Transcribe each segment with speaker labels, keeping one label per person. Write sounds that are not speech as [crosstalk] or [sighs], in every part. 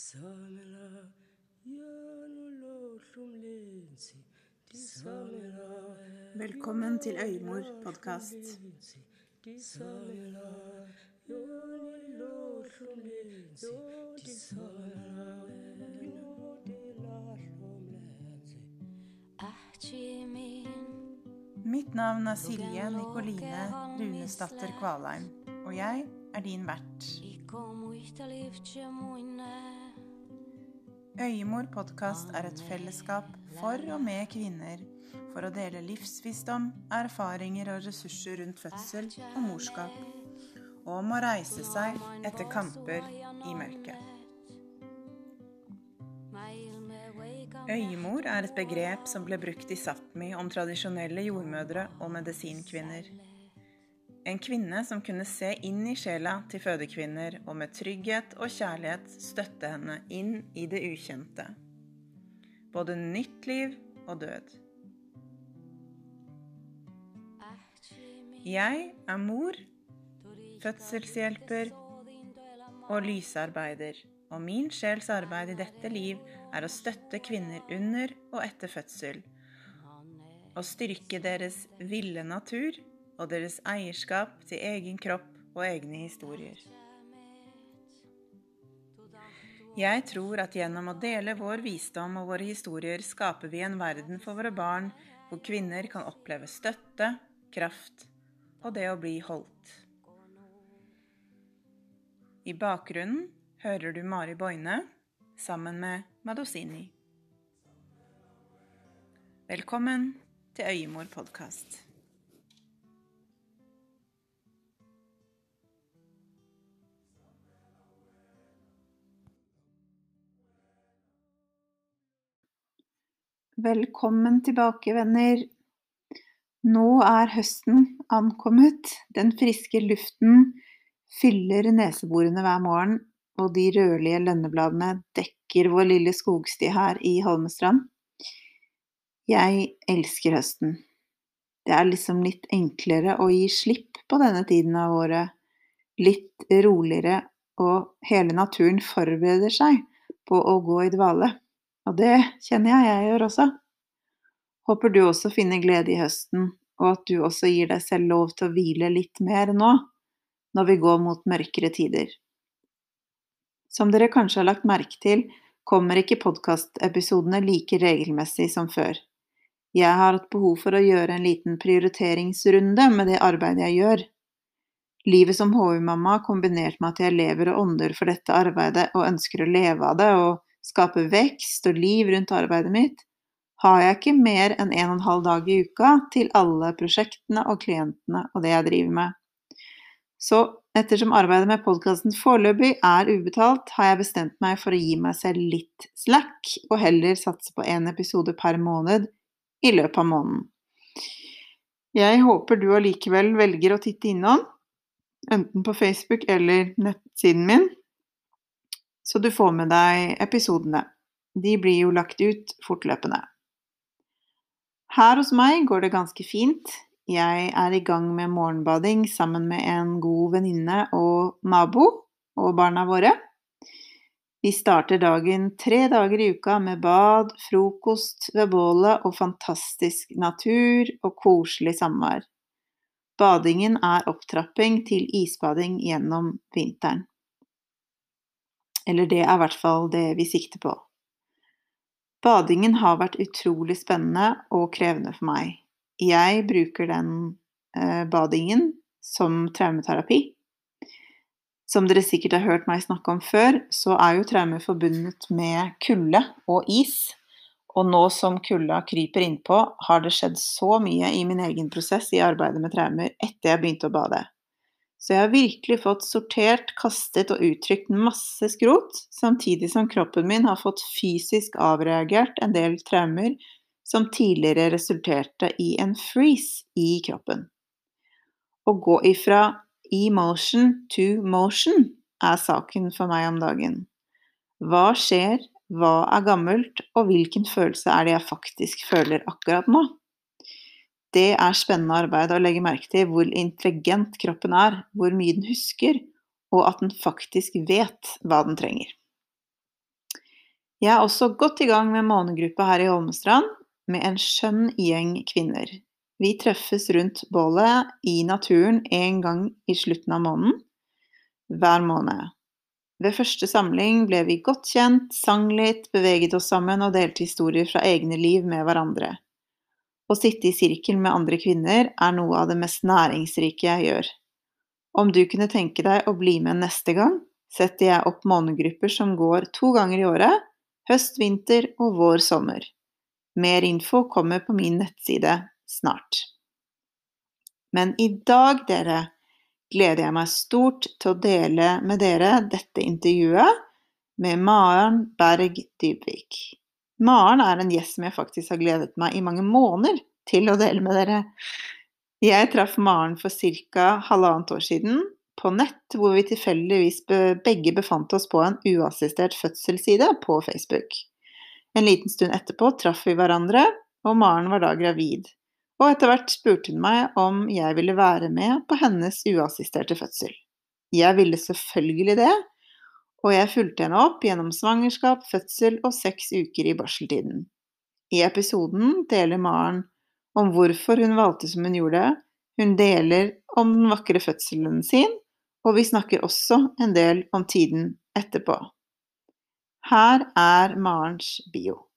Speaker 1: ndizamela gjennom lovsom lensi
Speaker 2: Velkommen til
Speaker 3: Øymor-podkast.
Speaker 2: Mitt navn er Silje Nikoline Runesdatter Kvalheim, og jeg er din vert. Øyemor podkast er et fellesskap for og med kvinner for å dele livsvisdom, erfaringer og ressurser rundt fødsel og morskap, og om å reise seg etter kamper i mørket. Øyemor er et begrep som ble brukt i Sápmi om tradisjonelle jordmødre og medisinkvinner. En kvinne som kunne se inn i sjela til fødekvinner og med trygghet og kjærlighet støtte henne inn i det ukjente. Både nytt liv og død. Jeg er mor, fødselshjelper og lysarbeider, og min sjels arbeid i dette liv er å støtte kvinner under og etter fødsel, og styrke deres ville natur og deres eierskap til egen kropp og egne historier. Jeg tror at gjennom å dele vår visdom og våre historier skaper vi en verden for våre barn hvor kvinner kan oppleve støtte, kraft og det å bli holdt. I bakgrunnen hører du Mari Boine sammen med Madosini. Velkommen til Øyemor podkast. Velkommen tilbake, venner. Nå er høsten ankommet. Den friske luften fyller neseborene hver morgen, og de rødlige lønnebladene dekker vår lille skogsti her i Holmestrand. Jeg elsker høsten. Det er liksom litt enklere å gi slipp på denne tiden av året. Litt roligere, og hele naturen forbereder seg på å gå i dvale. Og det kjenner jeg jeg gjør også. Håper du også finner glede i høsten, og at du også gir deg selv lov til å hvile litt mer nå, når vi går mot mørkere tider. Som dere kanskje har lagt merke til, kommer ikke podkastepisodene like regelmessig som før. Jeg har hatt behov for å gjøre en liten prioriteringsrunde med det arbeidet jeg gjør. Livet som HU-mamma kombinert med at jeg lever og ånder for dette arbeidet og ønsker å leve av det og skape vekst og liv rundt arbeidet mitt, har jeg ikke mer enn en og en halv dag i uka til alle prosjektene og klientene og det jeg driver med. Så ettersom arbeidet med podkasten foreløpig er ubetalt, har jeg bestemt meg for å gi meg selv litt slack, og heller satse på én episode per måned i løpet av måneden. Jeg håper du allikevel velger å titte innom, enten på Facebook eller nettsiden min, så du får med deg episodene. De blir jo lagt ut fortløpende. Her hos meg går det ganske fint. Jeg er i gang med morgenbading sammen med en god venninne og nabo og barna våre. Vi starter dagen tre dager i uka med bad, frokost ved bålet og fantastisk natur og koselig samvær. Badingen er opptrapping til isbading gjennom vinteren. Eller det er i hvert fall det vi sikter på. Badingen har vært utrolig spennende og krevende for meg. Jeg bruker den eh, badingen som traumeterapi. Som dere sikkert har hørt meg snakke om før, så er jo traumer forbundet med kulde og is. Og nå som kulda kryper innpå, har det skjedd så mye i min egen prosess i arbeidet med traumer etter jeg begynte å bade. Så jeg har virkelig fått sortert, kastet og uttrykt masse skrot, samtidig som kroppen min har fått fysisk avreagert en del traumer som tidligere resulterte i en freeze i kroppen. Å gå ifra emotion to motion er saken for meg om dagen. Hva skjer, hva er gammelt, og hvilken følelse er det jeg faktisk føler akkurat nå? Det er spennende arbeid å legge merke til hvor intelligent kroppen er, hvor mye den husker, og at den faktisk vet hva den trenger. Jeg er også godt i gang med månegruppa her i Holmestrand med en skjønn gjeng kvinner. Vi treffes rundt bålet i naturen en gang i slutten av måneden, hver måned. Ved første samling ble vi godt kjent, sang litt, beveget oss sammen og delte historier fra egne liv med hverandre. Å sitte i sirkel med andre kvinner er noe av det mest næringsrike jeg gjør. Om du kunne tenke deg å bli med neste gang, setter jeg opp månegrupper som går to ganger i året, høst, vinter og vår, sommer. Mer info kommer på min nettside snart. Men i dag, dere, gleder jeg meg stort til å dele med dere dette intervjuet med Maren Berg Dybvik. Maren er en gjest som jeg faktisk har gledet meg i mange måneder til å dele med dere. Jeg traff Maren for ca. halvannet år siden på nett, hvor vi tilfeldigvis begge befant oss på en uassistert fødselsside på Facebook. En liten stund etterpå traff vi hverandre, og Maren var da gravid. Og etter hvert spurte hun meg om jeg ville være med på hennes uassisterte fødsel. Jeg ville selvfølgelig det, og jeg fulgte henne opp gjennom svangerskap, fødsel og seks uker i barseltiden. I episoden deler Maren om hvorfor hun valgte som hun gjorde, hun deler om den vakre fødselen sin, og vi snakker også en del om tiden etterpå. Her er Marens bio.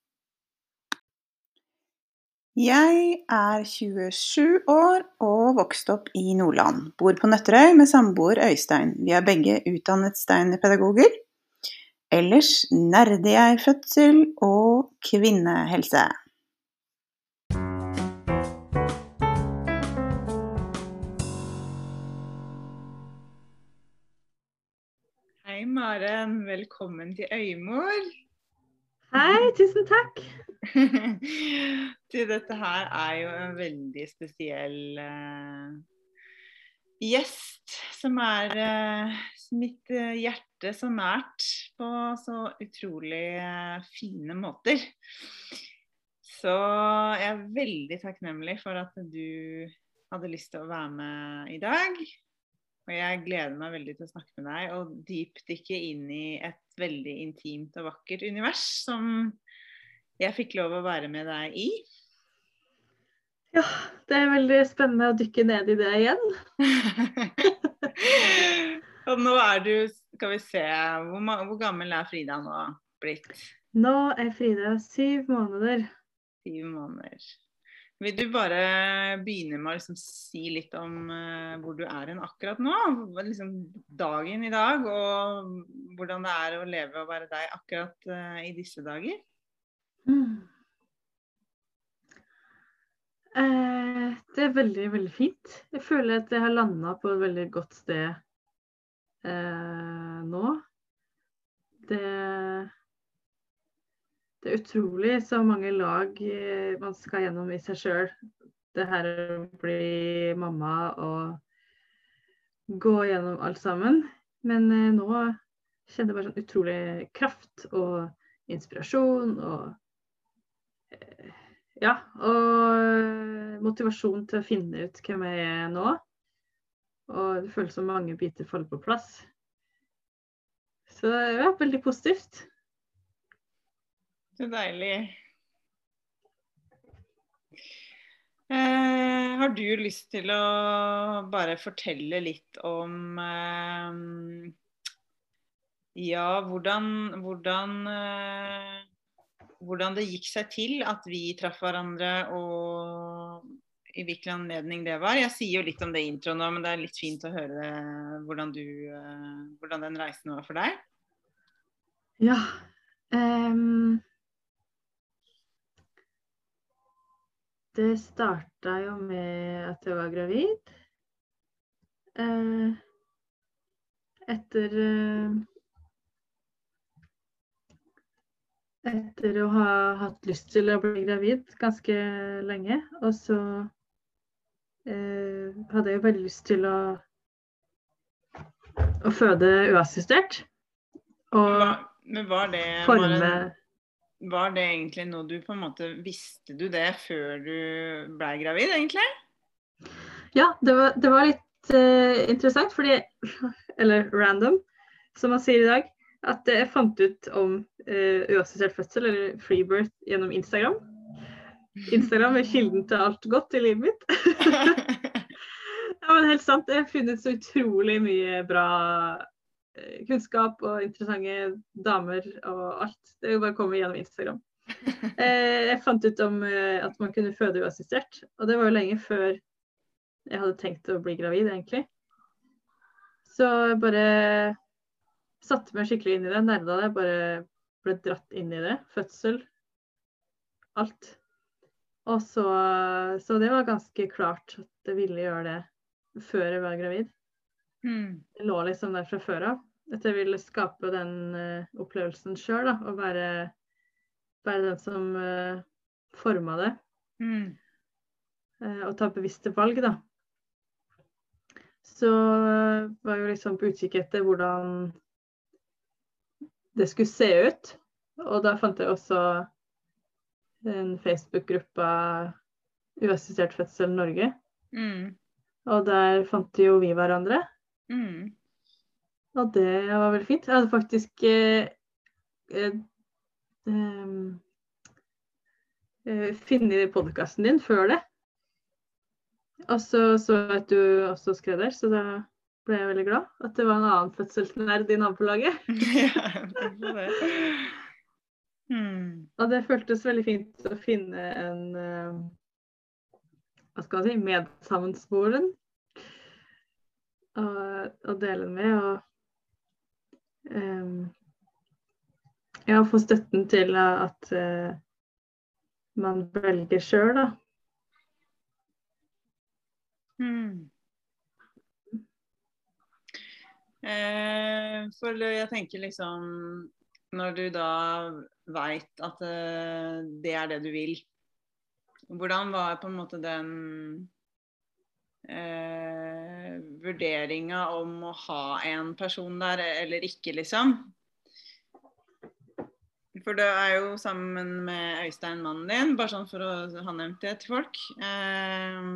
Speaker 2: Jeg er 27 år og vokst opp i Nordland. Bor på Nøtterøy med samboer Øystein. Vi er begge utdannet steinerpedagoger. Ellers nerder jeg fødsel og kvinnehelse. Hei, Maren. Velkommen til Øymor.
Speaker 4: Hei, tusen takk. [laughs]
Speaker 2: du, dette her er jo en veldig spesiell uh, gjest som er uh, mitt uh, hjerte så nært på så utrolig fine måter. Så jeg er veldig takknemlig for at du hadde lyst til å være med i dag. Og jeg gleder meg veldig til å snakke med deg og dypdykke inn i et veldig intimt og vakkert univers som jeg fikk lov å være med deg i.
Speaker 4: Ja, det er veldig spennende å dykke ned i det igjen. [laughs]
Speaker 2: og nå er du, skal vi se, hvor, hvor, gammel er Frida nå blitt?
Speaker 4: Nå er Frida syv måneder.
Speaker 2: Syv måneder. Vil du bare begynne med å liksom si litt om uh, hvor du er hen akkurat nå? Liksom dagen i dag, og hvordan det er å leve og være deg akkurat uh, i disse dager?
Speaker 4: Mm. Eh, det er veldig, veldig fint. Jeg føler at jeg har landa på et veldig godt sted eh, nå. Det, det, er utrolig så mange lag eh, man skal gjennom i seg sjøl. Det her å bli mamma og gå gjennom alt sammen. Men eh, nå kjenner jeg bare sånn utrolig kraft og inspirasjon og ja, og motivasjon til å finne ut hvem jeg er nå. Og det føles som mange biter faller på plass. Så det ja, veldig positivt.
Speaker 2: Så deilig. Eh, har du lyst til å bare fortelle litt om eh, Ja, hvordan, hvordan eh, hvordan det gikk seg til at vi traff hverandre, og i hvilken anledning det var. Jeg sier jo litt om det i introen nå, men det er litt fint å høre det, hvordan, du, uh, hvordan den reisen var for deg.
Speaker 4: Ja. Um, det starta jo med at jeg var gravid. Uh, etter uh, etter å ha hatt lyst til å bli gravid ganske lenge. Og så eh, hadde jeg jo veldig lyst til å, å føde uassistert.
Speaker 2: Og Men var det, forme var, det, var det egentlig noe du på en måte Visste du det før du ble gravid, egentlig?
Speaker 4: Ja, det var, det var litt uh, interessant, fordi Eller random, som man sier i dag. at jeg fant ut om uh, uassistert fødsel, eller freebirth, gjennom Instagram. Instagram er kilden til alt godt i livet mitt. [laughs] ja, men helt sant. Jeg har funnet så utrolig mye bra eh, kunnskap og interessante damer og alt. Det er jo bare å komme gjennom Instagram. [laughs] Eh, jeg fant ut om eh, at man kunne føde uassistert, og det var jo lenge før jeg hadde tenkt å bli gravid, egentlig. Så jeg bare satte meg skikkelig inn i det, nerda det. Bare ble dratt inn i det. Fødsel. Alt. Og så, så det var ganske klart at jeg ville gjøre det før jeg var gravid.
Speaker 3: Mm.
Speaker 4: Det lå liksom der fra før av. At jeg ville skape den uh, opplevelsen sjøl, da. Og være, være den som uh, forma det.
Speaker 3: Mm.
Speaker 4: Uh, og ta bevisste valg, da. Så var jeg jo liksom på utkikk etter hvordan det skulle se ut. Og da fant jeg også en Facebook-gruppa Uassistert fødsel Norge.
Speaker 3: Mm.
Speaker 4: Og der fant jo vi hverandre.
Speaker 3: Mm.
Speaker 4: Og det var veldig fint. Jeg hadde faktisk eh, eh, um, eh, funnet podkasten din før det. Og så så jeg at du også skrev der, så da ble jeg veldig glad. At det var en annen fødselsnerd i nabolaget. [laughs]
Speaker 3: ja, det. Mm.
Speaker 4: Og det føltes veldig fint å finne en eh, hva skal man si, medsammensvoren. Og, å dele den med. Og um, ja, få støtten til at uh, man velger sjøl, da.
Speaker 3: Mm. Eh, for jeg tenker liksom Når du da veit at eh, det er det du vil, hvordan var på en måte den eh, vurderinga om å ha en person der eller ikke, liksom? For du er jo sammen med Øystein, mannen din, bare sånn for å ha nevnt det til folk. Eh,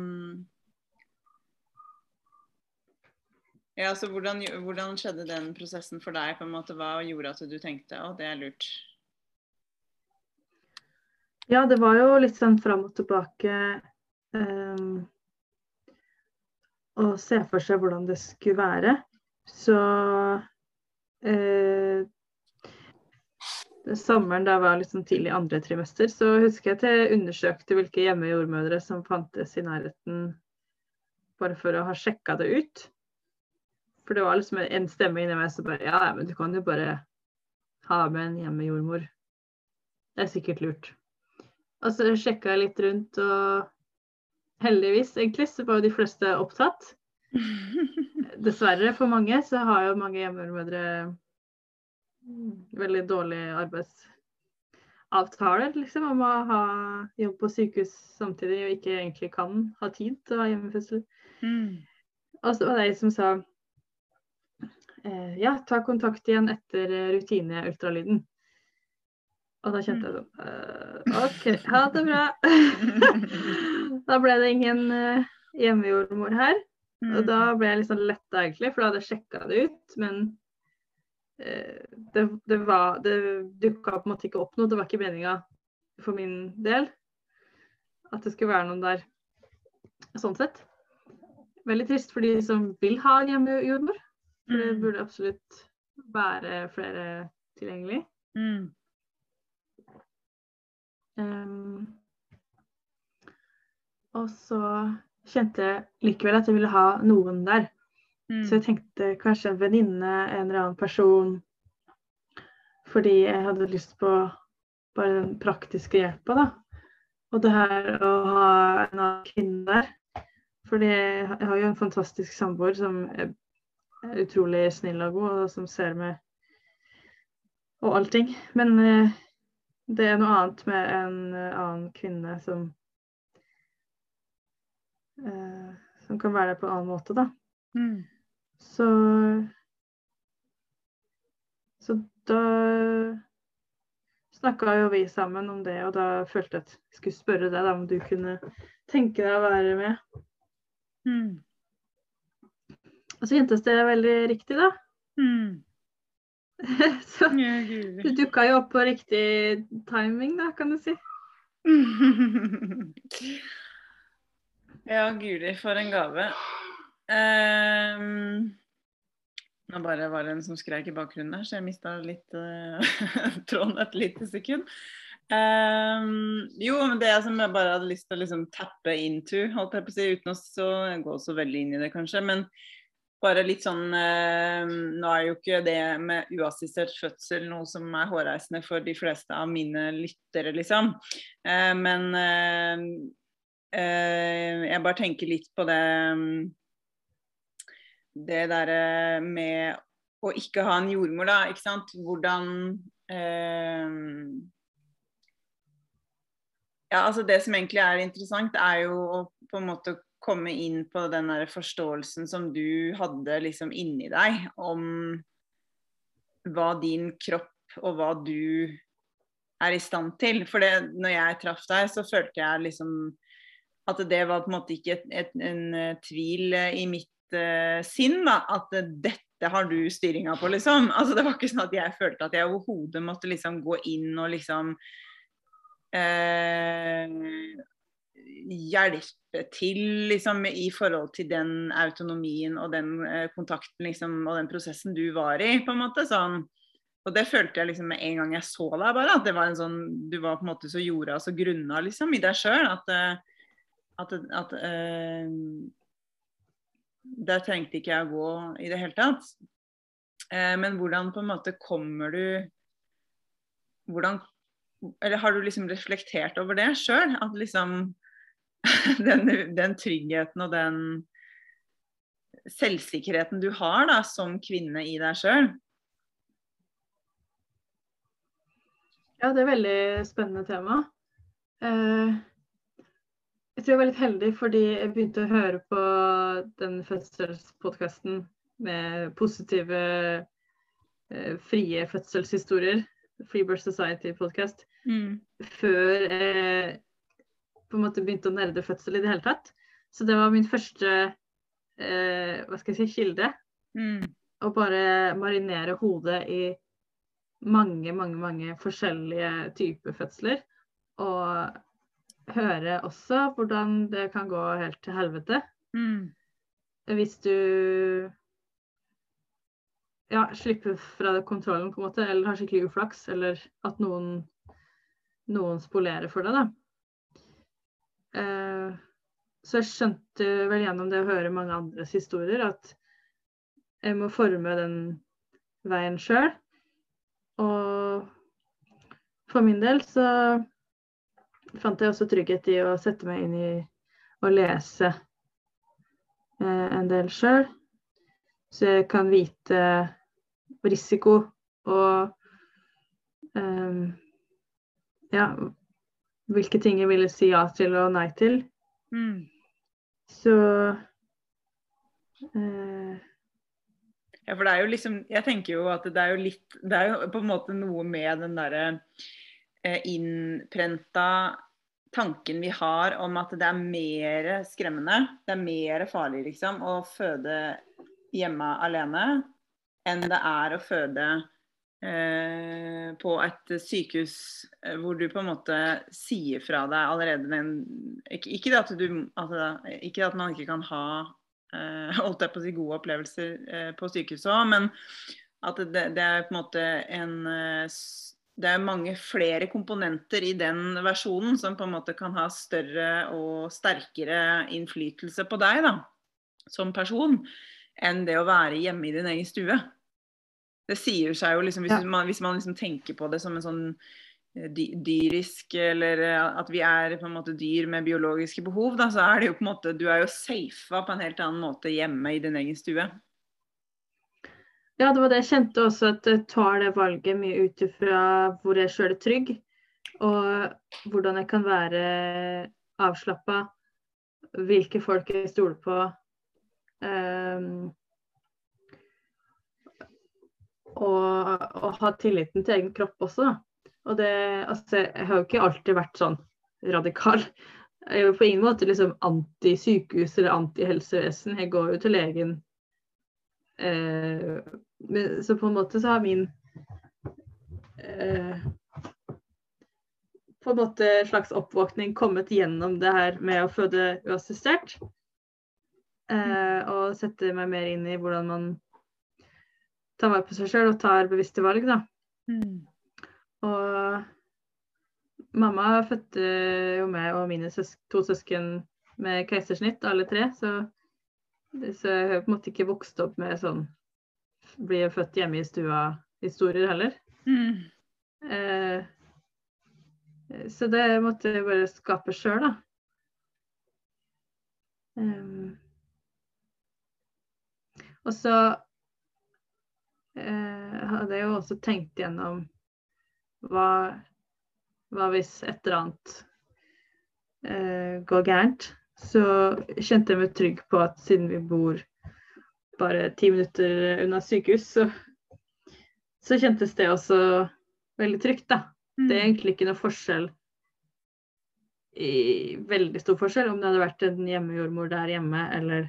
Speaker 3: ja, så hvordan, hvordan, skjedde den prosessen for deg? på en måte? Hva gjorde at du tenkte å, det er lurt?
Speaker 4: Ja, det var jo litt sånn fram og tilbake um, å se for seg hvordan det skulle være. Så eh, sommeren da var liksom tidlig andre trimester, så husker jeg at jeg undersøkte hvilke hjemmejordmødre som fantes i nærheten, bare for å ha sjekka det ut. For det var liksom en stemme inni meg som bare Ja, men du kan jo bare ha med en hjemmejordmor. Det er sikkert lurt. Og så sjekka jeg litt rundt, og heldigvis, egentlig, så var jo de fleste opptatt. [laughs] Dessverre for mange så har jo mange hjemmemødre veldig dårlige arbeidsavtaler, liksom, om å ha jobb på sykehus samtidig og ikke egentlig kan ha tid til å ha hjemmefødsel. Mm. Og så var det ei som sa eh, ja, ta kontakt igjen etter eh, rutineultralyden. Og da kjente jeg sånn uh, OK, ha det bra. [laughs] [laughs] da ble det ingen uh, hjemmejordmor her. Og da mm. ble jeg litt sånn letta, egentlig, for da hadde jeg sjekka det ut. Men uh, det, det, var Det dukka på en måte ikke opp noe. Det var ikke meninga for min del at det skulle være noen der sånn sett. Veldig trist for de som vil ha hjemmejordmor. For det
Speaker 3: Mm.
Speaker 4: burde absolutt være flere tilgjengelig.
Speaker 3: Mm.
Speaker 4: Um, og så kjente jeg likevel at jeg ville ha noen der.
Speaker 3: Mm.
Speaker 4: Så jeg tenkte kanskje en venninne, en eller annen person. Fordi jeg hadde lyst på bare den praktiske hjelpa, da. Og det her å ha en annen kvinne der. Fordi jeg har jo en fantastisk samboer som er utrolig snill og god, og som ser meg og allting. Men eh, det er noe annet med en eh, annen kvinne som eh, Som kan være der på en annen måte, da.
Speaker 3: Mm.
Speaker 4: Så Så da snakka jo vi sammen om det, og da følte jeg at jeg skulle spørre deg da, om du kunne tenke deg å være med.
Speaker 3: Mm.
Speaker 4: Og så kjentes det veldig riktig, da.
Speaker 3: Mm. [laughs]
Speaker 4: Så du dukka jo opp på riktig timing, da, kan du si. [laughs]
Speaker 2: ja, guri, for en gave. Um, nå bare var det en som skrek i bakgrunnen her, så jeg mista litt uh, [laughs] tråden et lite sekund. Um, jo, men det som jeg bare hadde lyst til å liksom tappe into, holdt jeg på å si, uten å så, gå så veldig inn i det, kanskje. Men bare litt sånn uh, Nå er jo ikke det med uassistert fødsel noe som er hårreisende for de fleste av mine lyttere, liksom. Uh, men jeg bare tenker litt på det mm, Det derre med å ikke ha en jordmor, da. Ikke sant. Hvordan eh, Ja, altså det som egentlig er interessant, er jo å på en måte komme inn på den der forståelsen som du hadde liksom inni deg om hva din kropp og hva du er i stand til. For det, når jeg traff deg, så følte jeg liksom at det var på en måte ikke et, et, en eh, tvil eh, i mitt uh, sinn, da. At dette har du styringa på, liksom. [laughs] Altså Det var ikke sånn at jeg følte at jeg overhodet måtte liksom gå inn og liksom uh, hjelpe til liksom, i forhold til den autonomien og den eh, kontakten liksom, og den prosessen du var i. på en måte, sånn. Og det følte jeg liksom med en gang jeg så deg, bare. At det var en sånn, du var på en måte så jorda og så grunna liksom, i deg sjøl. At, eh, at, at eh, Der trengte ikke jeg å gå i det hele tatt. Eh, men hvordan på en måte kommer du Hvordan Eller har du liksom reflektert over det sjøl? At liksom [laughs] den, den tryggheten og den selvsikkerheten du har da, som kvinne i deg sjøl.
Speaker 4: Ja, det er et veldig spennende tema. Eh, jeg tror jeg var litt heldig fordi jeg begynte å høre på den fødselspodkasten med positive, eh, frie fødselshistorier. Free Birth Society-podkast. Før jeg på en måte begynte å nerde fødsel i det hele tatt. Så det var min første eh, hva skal jeg si, kilde.
Speaker 2: Mm.
Speaker 4: Å bare marinere hodet i mange, mange, mange forskjellige typer fødsler. Og høre også hvordan det kan gå helt til helvete.
Speaker 2: Mm.
Speaker 4: Hvis du ja, slipper fra kontrollen, på en måte, eller har skikkelig uflaks, eller at noen, noen spolerer for deg, da. Eh, så jeg skjønte vel gjennom det å høre mange andres historier at jeg må forme den veien sjøl. Og for min del så fant jeg også trygghet i å sette meg inn i å lese eh, en del sjøl. Så jeg kan vite risiko og eh, ja, hvilke ting jeg ville si ja til og nei til.
Speaker 2: Mm.
Speaker 4: Så eh,
Speaker 2: Ja, for det er jo liksom Jeg tenker jo at det er jo litt Det er jo på en måte noe med den derre innprenta tanken vi har om at det er mer skremmende, det er mer farlig liksom å føde hjemme alene enn det er å føde eh, på et sykehus eh, hvor du på en måte sier fra deg allerede den Ikke, ikke, det, at du, altså, ikke det at man ikke kan ha eh, holdt jeg på å si gode opplevelser eh, på sykehuset òg, men at det, det er på en måte en eh, det er mange flere komponenter i den versjonen som på en måte kan ha større og sterkere innflytelse på deg da, som person, enn det å være hjemme i din egen stue. Det sier seg jo liksom, Hvis
Speaker 4: Ja.
Speaker 2: man, hvis man liksom tenker på det som en sånn eh, dy dyrisk, eller eh, at vi er på en måte dyr med biologiske behov, da, så er det jo på en måte, du er jo safa på en helt annen måte hjemme i din egen stue.
Speaker 4: Ja, det var det jeg kjente også, at jeg tar det valget mye ut ifra hvor jeg sjøl er trygg, og hvordan jeg kan være avslappa, hvilke folk jeg stoler på. Um, og, og ha tilliten til egen kropp også. Og det, altså, jeg har jo ikke alltid vært sånn radikal. Jeg er jo på ingen måte liksom anti-sykehus eller anti-helsevesen. Jeg går jo til legen. Eh, men, så på en måte så har min eh, på en måte slags oppvåkning kommet gjennom det her med å føde uassistert. Eh, og sette meg mer inn i hvordan man tar vare på seg sjøl og tar bevisste valg, da.
Speaker 2: Mm.
Speaker 4: Og mamma fødte jo meg og mine søs to søsken med keisersnitt, alle tre. Så, så jeg har på en måte ikke vokst opp med sånn bli født hjemme i stua-historier heller.
Speaker 2: Mm.
Speaker 4: Eh, så det måtte jeg bare skape sjøl, da. Um, og så eh, hadde jeg jo også tenkt gjennom hva, hva hvis et eller annet eh, går gærent. Så kjente jeg meg trygg på at siden vi bor bare ti minutter unna sykehus, så, så kjentes det også veldig trygt, da. Det er egentlig ikke noe forskjell i veldig stor forskjell om det hadde vært en hjemmejordmor der hjemme, eller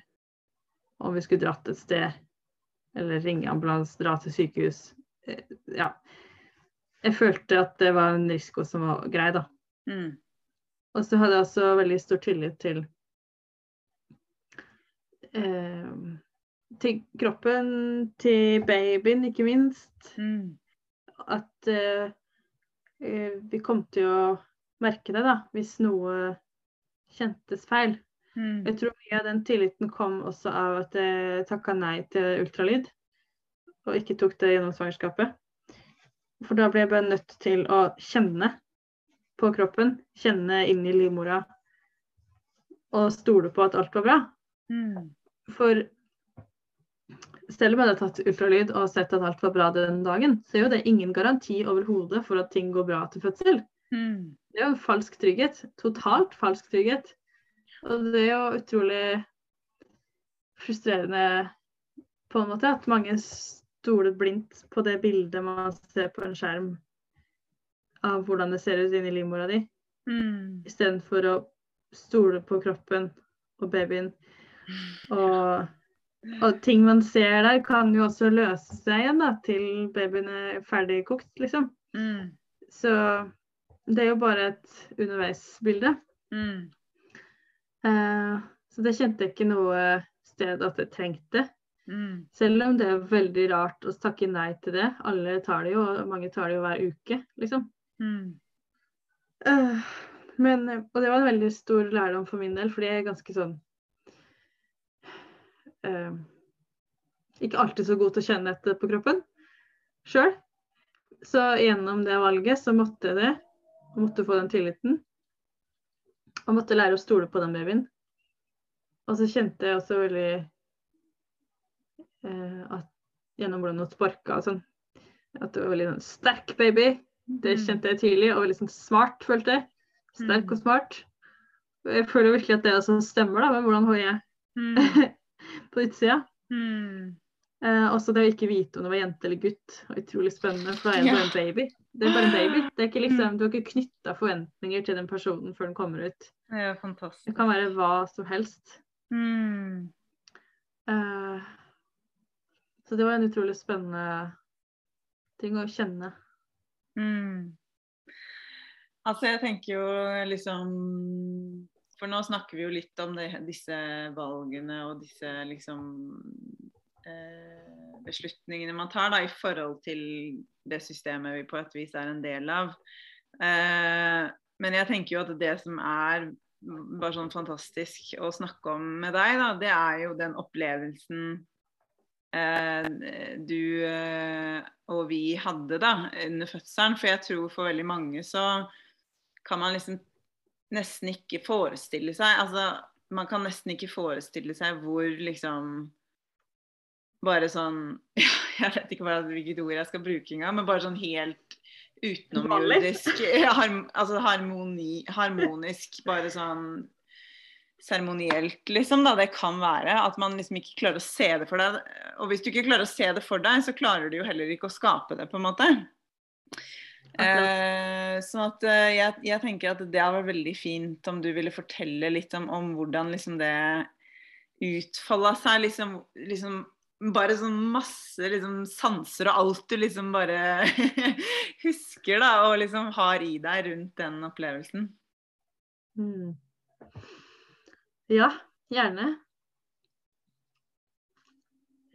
Speaker 4: om vi skulle dratt et sted, eller ringe ambulanse, dra til sykehus. Eh, Ja. Jeg følte at det var en risiko som var grei, da.
Speaker 2: Mm.
Speaker 4: Og så hadde jeg også veldig stor tillit til eh, til kroppen til babyen, ikke minst.
Speaker 2: Mm.
Speaker 4: At eh, eh, vi kom til å merke det, da, hvis noe kjentes feil.
Speaker 2: Mm.
Speaker 4: Jeg tror mye av den tilliten kom også av at jeg takka nei til ultralyd, og ikke tok det gjennom svangerskapet. For da ble jeg bare nødt til å kjenne på kroppen, kjenne inn i livmora, og stole på at alt var bra.
Speaker 2: Mm.
Speaker 4: For selv om jeg hadde tatt ultralyd og sett at alt var bra den dagen, så er jo det ingen garanti overhodet for at ting går bra til fødsel.
Speaker 2: Mm.
Speaker 4: Det er jo en falsk trygghet. Totalt falsk trygghet. Og det er jo utrolig frustrerende på en måte at mange stoler blindt på det bildet man ser på en skjerm av hvordan det ser ut inni livmora di,
Speaker 2: Mm.
Speaker 4: istedenfor å stole på kroppen og babyen. Og, og ting man ser der, kan jo også løse seg igjen da, til babyen er ferdig kokt, liksom.
Speaker 2: Mm.
Speaker 4: Så det er jo bare et underveisbilde.
Speaker 2: Mm.
Speaker 4: Uh, så det kjente jeg ikke noe sted at jeg trengte.
Speaker 2: Mm.
Speaker 4: Selv om det er veldig rart å takke nei til det. Alle tar det jo, og mange tar det jo hver uke, liksom.
Speaker 2: Mm.
Speaker 4: Uh, men, og det var en veldig stor lærdom for min del, fordi jeg er ganske sånn eh, Ikke alltid så god til å kjenne etter på kroppen sjøl. Så gjennom det valget så måtte jeg det. Jeg måtte få den tilliten. Og måtte lære å stole på den babyen. Og så kjente jeg også veldig eh, at gjennom hvordan hun sparka og sånn, at det var veldig sånn sterk baby. Det
Speaker 2: Mm.
Speaker 4: kjente jeg tidlig, og veldig sånn smart, følte jeg. Sterk
Speaker 2: Mm.
Speaker 4: og smart. Jeg føler virkelig at det også stemmer da, med hvordan hun er
Speaker 2: Mm. [laughs] [laughs]
Speaker 4: på utsida.
Speaker 2: Mm.
Speaker 4: Eh, også det å ikke vite om det var jente eller gutt. var Utrolig spennende, for det er bare en baby. Det er bare en baby. Det er ikke liksom, du har ikke knytta forventninger til den personen før den kommer ut.
Speaker 2: Det er fantastisk.
Speaker 4: Det kan være hva som helst.
Speaker 2: Mm.
Speaker 4: Eh, så det var en utrolig spennende ting å kjenne.
Speaker 2: Mm. Altså, jeg tenker jo liksom For nå snakker vi jo litt om det, disse valgene og disse liksom eh, beslutningene man tar da, i forhold til det systemet vi på et vis er en del av. Eh, men jeg tenker jo at det som er bare sånn fantastisk å snakke om med deg, da, det er jo den opplevelsen eh, du eh, og vi hadde da under fødselen. For jeg tror for veldig mange så kan man liksom nesten ikke forestille seg Altså man kan nesten ikke forestille seg hvor liksom Bare sånn [laughs] Jeg vet ikke hva, hvilket ord jeg skal bruke engang, men bare sånn helt utenomjordisk har, Altså harmoni, harmonisk, bare sånn seremonielt, liksom. da, Det kan være at man liksom ikke klarer å se det for deg. Og hvis du ikke klarer å se det for deg, så klarer du jo heller ikke å skape det, på en måte. Eh, sånn at eh, jeg, jeg tenker at det hadde vært veldig fint om du ville fortelle litt om, om hvordan liksom det utfolda seg. Liksom, liksom bare sånn masse liksom, sanser og alt du liksom bare [laughs] husker da, og liksom har i deg rundt den opplevelsen.
Speaker 4: Mm. Ja, gjerne.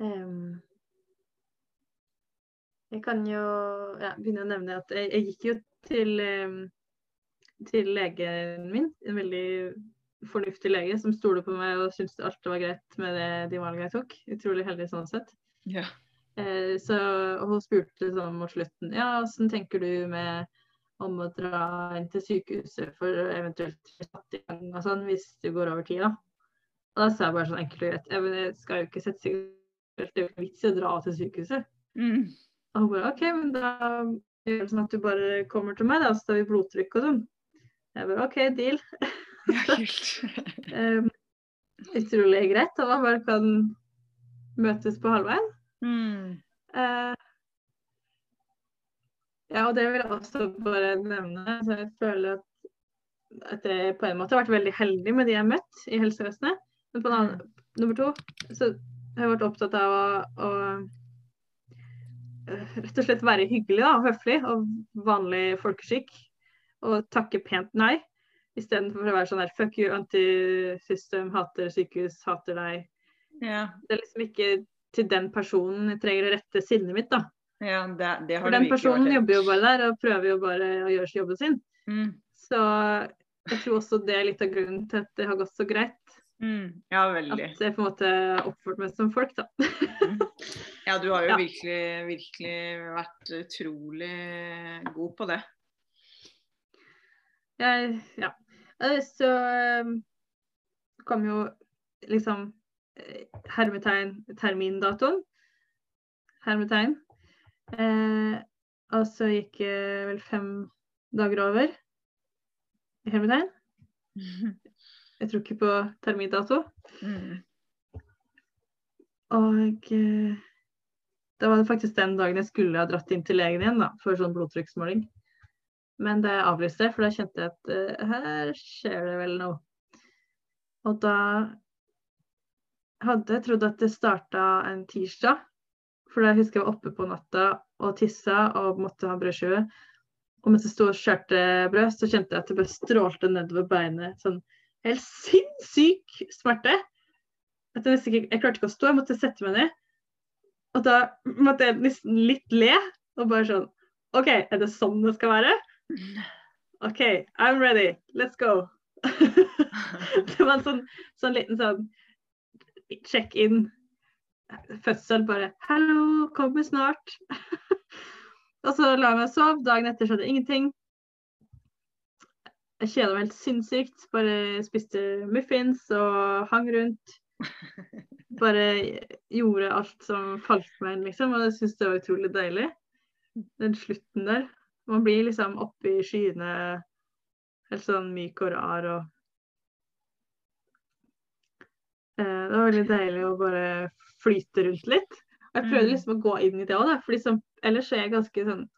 Speaker 4: Em, jeg kan jo ja, begynne å nevne at jeg, jeg gikk jo til, til legen min, en veldig fornuftig lege som stolte på meg og syntes alt var greit med det, de valgene jeg tok. Utrolig heldig sånn sett.
Speaker 2: Ja.
Speaker 4: Eh, så hun spurte sånn mot slutten Ja, åssen tenker du med om å dra inn til sykehuset for eventuelt satt i gang og sånn, hvis du går over tida? Og da sa jeg bare sånn enkelt og greit. Jeg, men jeg skal jo ikke sette seg Det er jo vits i å dra til sykehuset.
Speaker 2: Mm.
Speaker 4: Og hun bare OK, men da gjør det sånn at du bare kommer til meg, da, så tar vi blodtrykk og sånn. Jeg bare OK, deal. [laughs]
Speaker 2: Ja.
Speaker 4: Um, [laughs] utrolig greit. Og man bare kan møtes på halvveien.
Speaker 2: Mm.
Speaker 4: Uh, ja, og det vil jeg også bare nevne. Så jeg føler at, at jeg på en måte har vært veldig heldig med de jeg har møtt i helsevesenet. Men på en annen, nummer to så har jeg vært opptatt av å, å rett og slett være hyggelig da, og høflig og vanlig folkeskikk. Og takke pent nei. Istedenfor å være sånn der fuck you, antisystem, hater sykehus, hater deg.
Speaker 2: Ja,
Speaker 4: Det er liksom ikke til den personen jeg trenger å rette sinnet mitt, da.
Speaker 2: ja det, det har
Speaker 4: For den personen jobber jo bare der og prøver jo bare å gjøre jobben sin.
Speaker 2: Mm.
Speaker 4: Så jeg tror også det er litt av grunnen til at det har gått så greit.
Speaker 2: Mm. Ja, veldig.
Speaker 4: At jeg på en måte har oppført meg som folk, da.
Speaker 2: Ja, du har jo
Speaker 4: Ja.
Speaker 2: virkelig, virkelig vært utrolig god på det.
Speaker 4: Jeg, ja. Eh, Så eh, kom jo liksom eh, hermetegn termindatoen. Hermetegn. Eh, og så gikk eh, vel fem dager over. Hermetegn. [laughs] Jeg tror ikke på termindato.
Speaker 2: Mm.
Speaker 4: Og eh, da var det faktisk den dagen jeg skulle ha dratt inn til legen igjen da, for sånn blodtrykksmåling. Men det avlyste jeg, for da kjente jeg at uh, her skjer det vel noe. Og da hadde jeg trodd at det starta en tirsdag. For da husker jeg var oppe på natta og tissa og måtte ha brødskive. Og mens jeg sto og skjærte brød, så kjente jeg at det bare strålte nedover beinet. Sånn helt sinnssyk smerte. Jeg, ikke, jeg klarte ikke å stå, jeg måtte sette meg ned. Og da måtte jeg nesten litt le. Og bare sånn OK, er det sånn det skal være? OK, I'm ready. Let's go. [laughs] det var en sånn, sånn liten sånn check-in. Fødsel bare Hallo, kommer snart. [laughs] og så la jeg meg sove. Dagen etter skjedde ingenting. Jeg kjeda meg helt sinnssykt. Bare spiste muffins og hang rundt. [laughs] Bare gjorde alt som falt meg inn, liksom. Og jeg syns det var utrolig deilig. Den slutten der. Man blir liksom oppe i skyene, helt sånn myk og rar og eh, Det var veldig deilig å bare flyte rundt litt. Og jeg prøvde
Speaker 2: Mm.
Speaker 4: liksom å gå inn i det òg, for liksom, ellers er jeg ganske sånn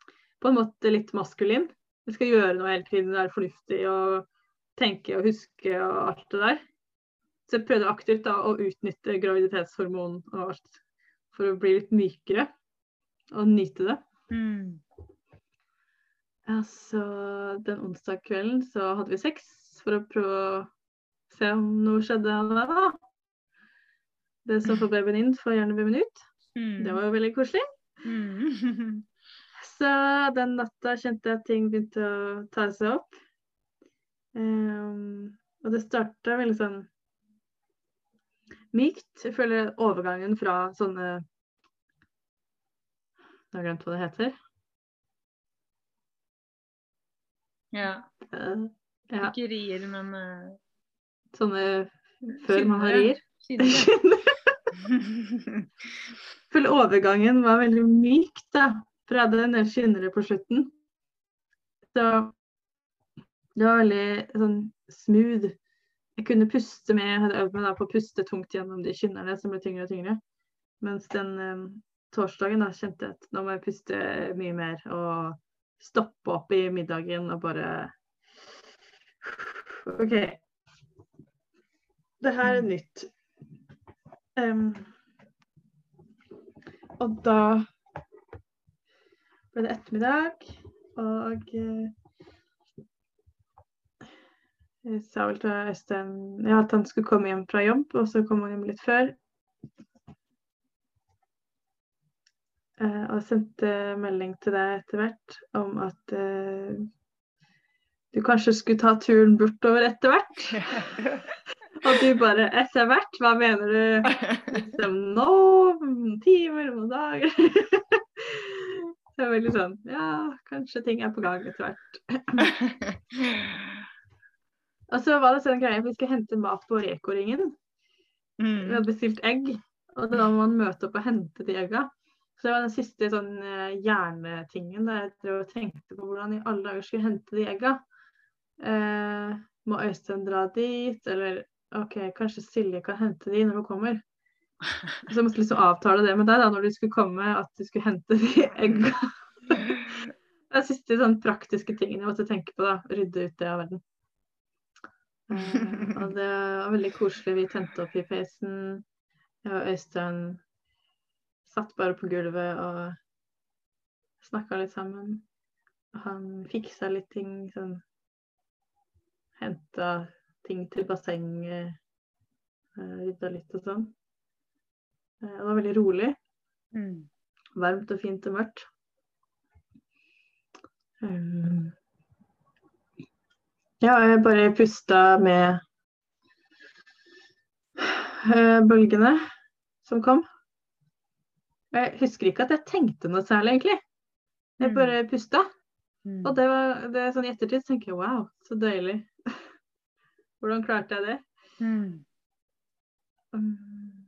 Speaker 4: på en måte litt maskulin. Jeg skal gjøre noe hele tiden, være fornuftig og tenke og huske og alt det der. Så jeg prøvde aktivt da å utnytte graviditetshormon og alt for å bli litt mykere og nyte det.
Speaker 2: Mm.
Speaker 4: Ja, så den onsdag kvelden så hadde vi sex for å prøve å se om noe skjedde da. Det som får babyen inn, får gjerne babyen ut.
Speaker 2: Mm.
Speaker 4: Det var jo veldig koselig.
Speaker 2: Mm. [laughs]
Speaker 4: Så den natta kjente jeg at ting begynte å ta seg opp. Um, og det starta veldig sånn mykt. Jeg føler overgangen fra sånne Jeg har glemt hva det heter.
Speaker 2: Ja.
Speaker 4: Uh, ja,
Speaker 2: Ikke rier, men uh,
Speaker 4: sånne før man har rier. [laughs]
Speaker 2: Skinner.
Speaker 4: føler overgangen var veldig myk, da. For jeg hadde en del skinnere på slutten. Så det var veldig sånn smooth. Jeg kunne puste med, jeg hadde øvd meg da på å puste tungt gjennom de kynnerne som ble tyngre og tyngre. Mens den eh, torsdagen da kjente jeg at nå må jeg puste mye mer og stoppe opp i middagen og bare OK. Det her er nytt. Um, og da ble det ettermiddag, og eh, jeg sa vel til Øystein ja, at han skulle komme hjem fra jobb, og så kom han hjem litt før. Eh, og sendte melding til deg etter hvert om at eh, du kanskje skulle ta turen bortover etter hvert. [laughs] Og du bare etter hvert? Hva mener du? Liksom nå? Timer? Noen dager? [laughs] Det er veldig sånn Ja, kanskje ting er på gang etter hvert. [laughs] Og så var det sånn greie, vi skulle hente mat på Reko-ringen. Vi
Speaker 2: Mm.
Speaker 4: hadde bestilt egg, og da må man møte opp og hente de egga. Så det var den siste sånn eh, hjernetingen der jeg drev og tenkte på hvordan i alle dager skulle jeg hente de egga. Eh, må Øystein dra dit, eller OK, kanskje Silje kan hente de når hun kommer. Så jeg måtte liksom avtale det med deg da, når du skulle komme, at du skulle hente de [laughs] egga. [laughs] Det er siste sånn praktiske tingen jeg måtte tenke på, da. Rydde ut det av verden. Eh, og det var veldig koselig. Vi tente opp i peisen. Jeg og Øystein satt bare på gulvet og snakka litt sammen. Han fiksa litt ting, sånn Henta ting til bassenget. eh, Rydda litt og sånn. Eh, Det var veldig rolig.
Speaker 2: Mm.
Speaker 4: Varmt og fint og mørkt. Um, ja, jeg bare pusta med eh, bølgene som kom. Jeg husker ikke at jeg tenkte noe særlig, egentlig. Jeg
Speaker 2: Mm.
Speaker 4: bare pusta.
Speaker 2: Mm.
Speaker 4: Og det var det sånn i ettertid så tenker jeg wow, så deilig. [laughs] Hvordan klarte jeg det?
Speaker 2: Mm.
Speaker 4: Mm.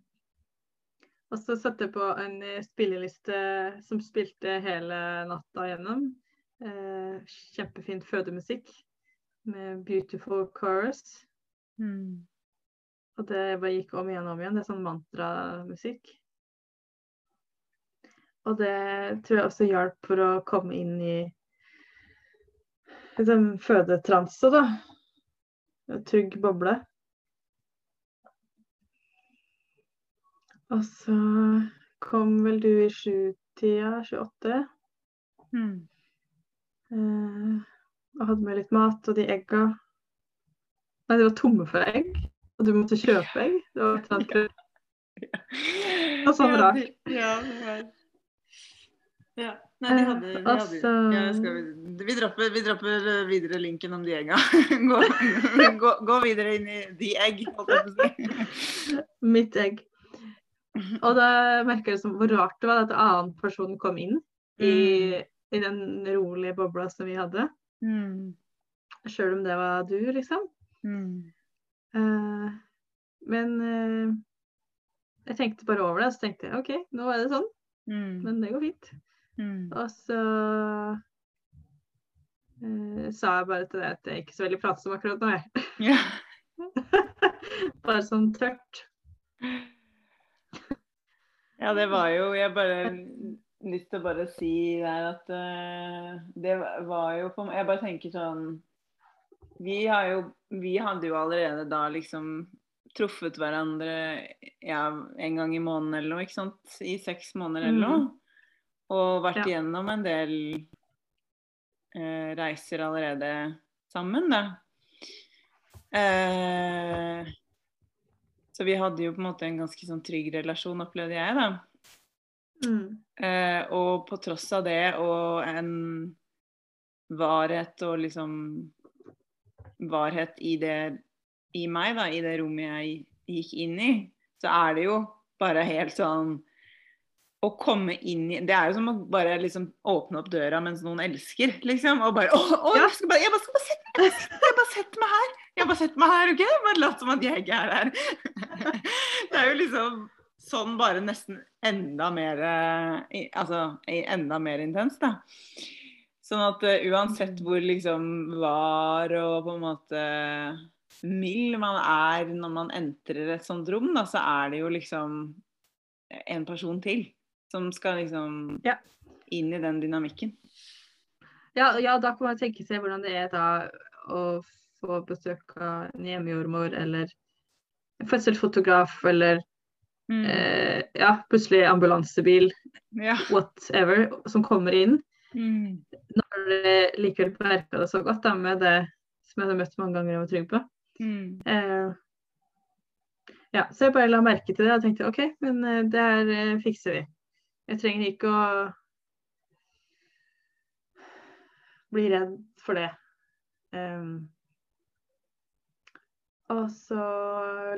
Speaker 4: Og så satte jeg på en eh, spilleliste som spilte hele natta gjennom. Eh, kjempefint fødemusikk med 'Beautiful Chorus'.
Speaker 2: Mm.
Speaker 4: Og det bare gikk om igjen og om igjen. Det er sånn mantramusikk. Og det tror jeg også hjalp for å komme inn i liksom, fødetranse, da. En trygg boble. Og så kom vel du i sjutida, 28,
Speaker 2: Mm.
Speaker 4: eh, og hadde med litt mat og de egga. Nei, de var tomme for egg, og du måtte kjøpe egg. Det var et eller annet Og [laughs] sånn
Speaker 2: Ja,
Speaker 4: rart.
Speaker 2: Ja, ja. Nei, de hadde, de
Speaker 4: Eh,
Speaker 2: hadde
Speaker 4: altså-
Speaker 2: ja, vi, vi, dropper, vi dropper videre linken om de egga. [laughs] Gå, gå, gå videre inn i de egg. [laughs]
Speaker 4: Mitt egg. Og da merker jeg hvor rart det var at en annen person kom inn i, i den rolige bobla som vi hadde.
Speaker 2: Mm.
Speaker 4: Sjøl om det var du, liksom.
Speaker 2: Mm.
Speaker 4: Uh, men uh, jeg tenkte bare over det, og så tenkte jeg OK, nå er det sånn.
Speaker 2: Mm.
Speaker 4: Men det går fint.
Speaker 2: Mm.
Speaker 4: Og så uh, sa jeg bare til deg at jeg er ikke så veldig pratsom akkurat nå, jeg.
Speaker 2: Yeah. [laughs] [laughs]
Speaker 4: bare sånn tørt.
Speaker 2: Ja, det var jo Jeg bare lyst til å bare si der at uh, det var jo på Jeg bare tenker sånn Vi har jo Vi hadde jo allerede da liksom truffet hverandre ja, en gang i måneden eller noe, ikke sant? I seks måneder eller noe. Og vært
Speaker 4: Ja.
Speaker 2: igjennom en del uh, reiser allerede sammen, da. Uh, så vi hadde jo på en måte en ganske sånn trygg relasjon, opplevde jeg, da.
Speaker 4: Mm.
Speaker 2: Eh, og på tross av det og en varhet og liksom Varhet i det i meg, da, i det rommet jeg gikk inn i, så er det jo bare helt sånn å komme inn i Det er jo som å bare liksom åpne opp døra mens noen elsker, liksom. Og bare Å, å jeg, skal bare, jeg bare skal bare sette meg Jeg bare setter meg her. Jeg bare setter meg her, OK? Bare lat som at jeg ikke er her. [laughs] Det er jo liksom sånn bare nesten enda mer eh, Altså enda mer intenst, da. Sånn at uh, uansett hvor liksom var og på en måte mild man er når man entrer et sånt rom, da, så er det jo liksom en person til som skal liksom
Speaker 4: Ja.
Speaker 2: inn i den dynamikken.
Speaker 4: Ja, ja, da kan man tenke seg hvordan det er da å få besøk av en hjemmejordmor eller en fødselsfotograf eller
Speaker 2: Mm.
Speaker 4: eh, ja, plutselig ambulansebil,
Speaker 2: Ja.
Speaker 4: whatever, som kommer inn.
Speaker 2: Mm.
Speaker 4: Når det likevel merka det så godt da, med det som jeg har møtt mange ganger trygg på.
Speaker 2: Mm.
Speaker 4: Eh, ja, så jeg bare la merke til det og tenkte OK, men eh, det her eh, fikser vi. Jeg trenger ikke å bli redd for det. Em, og så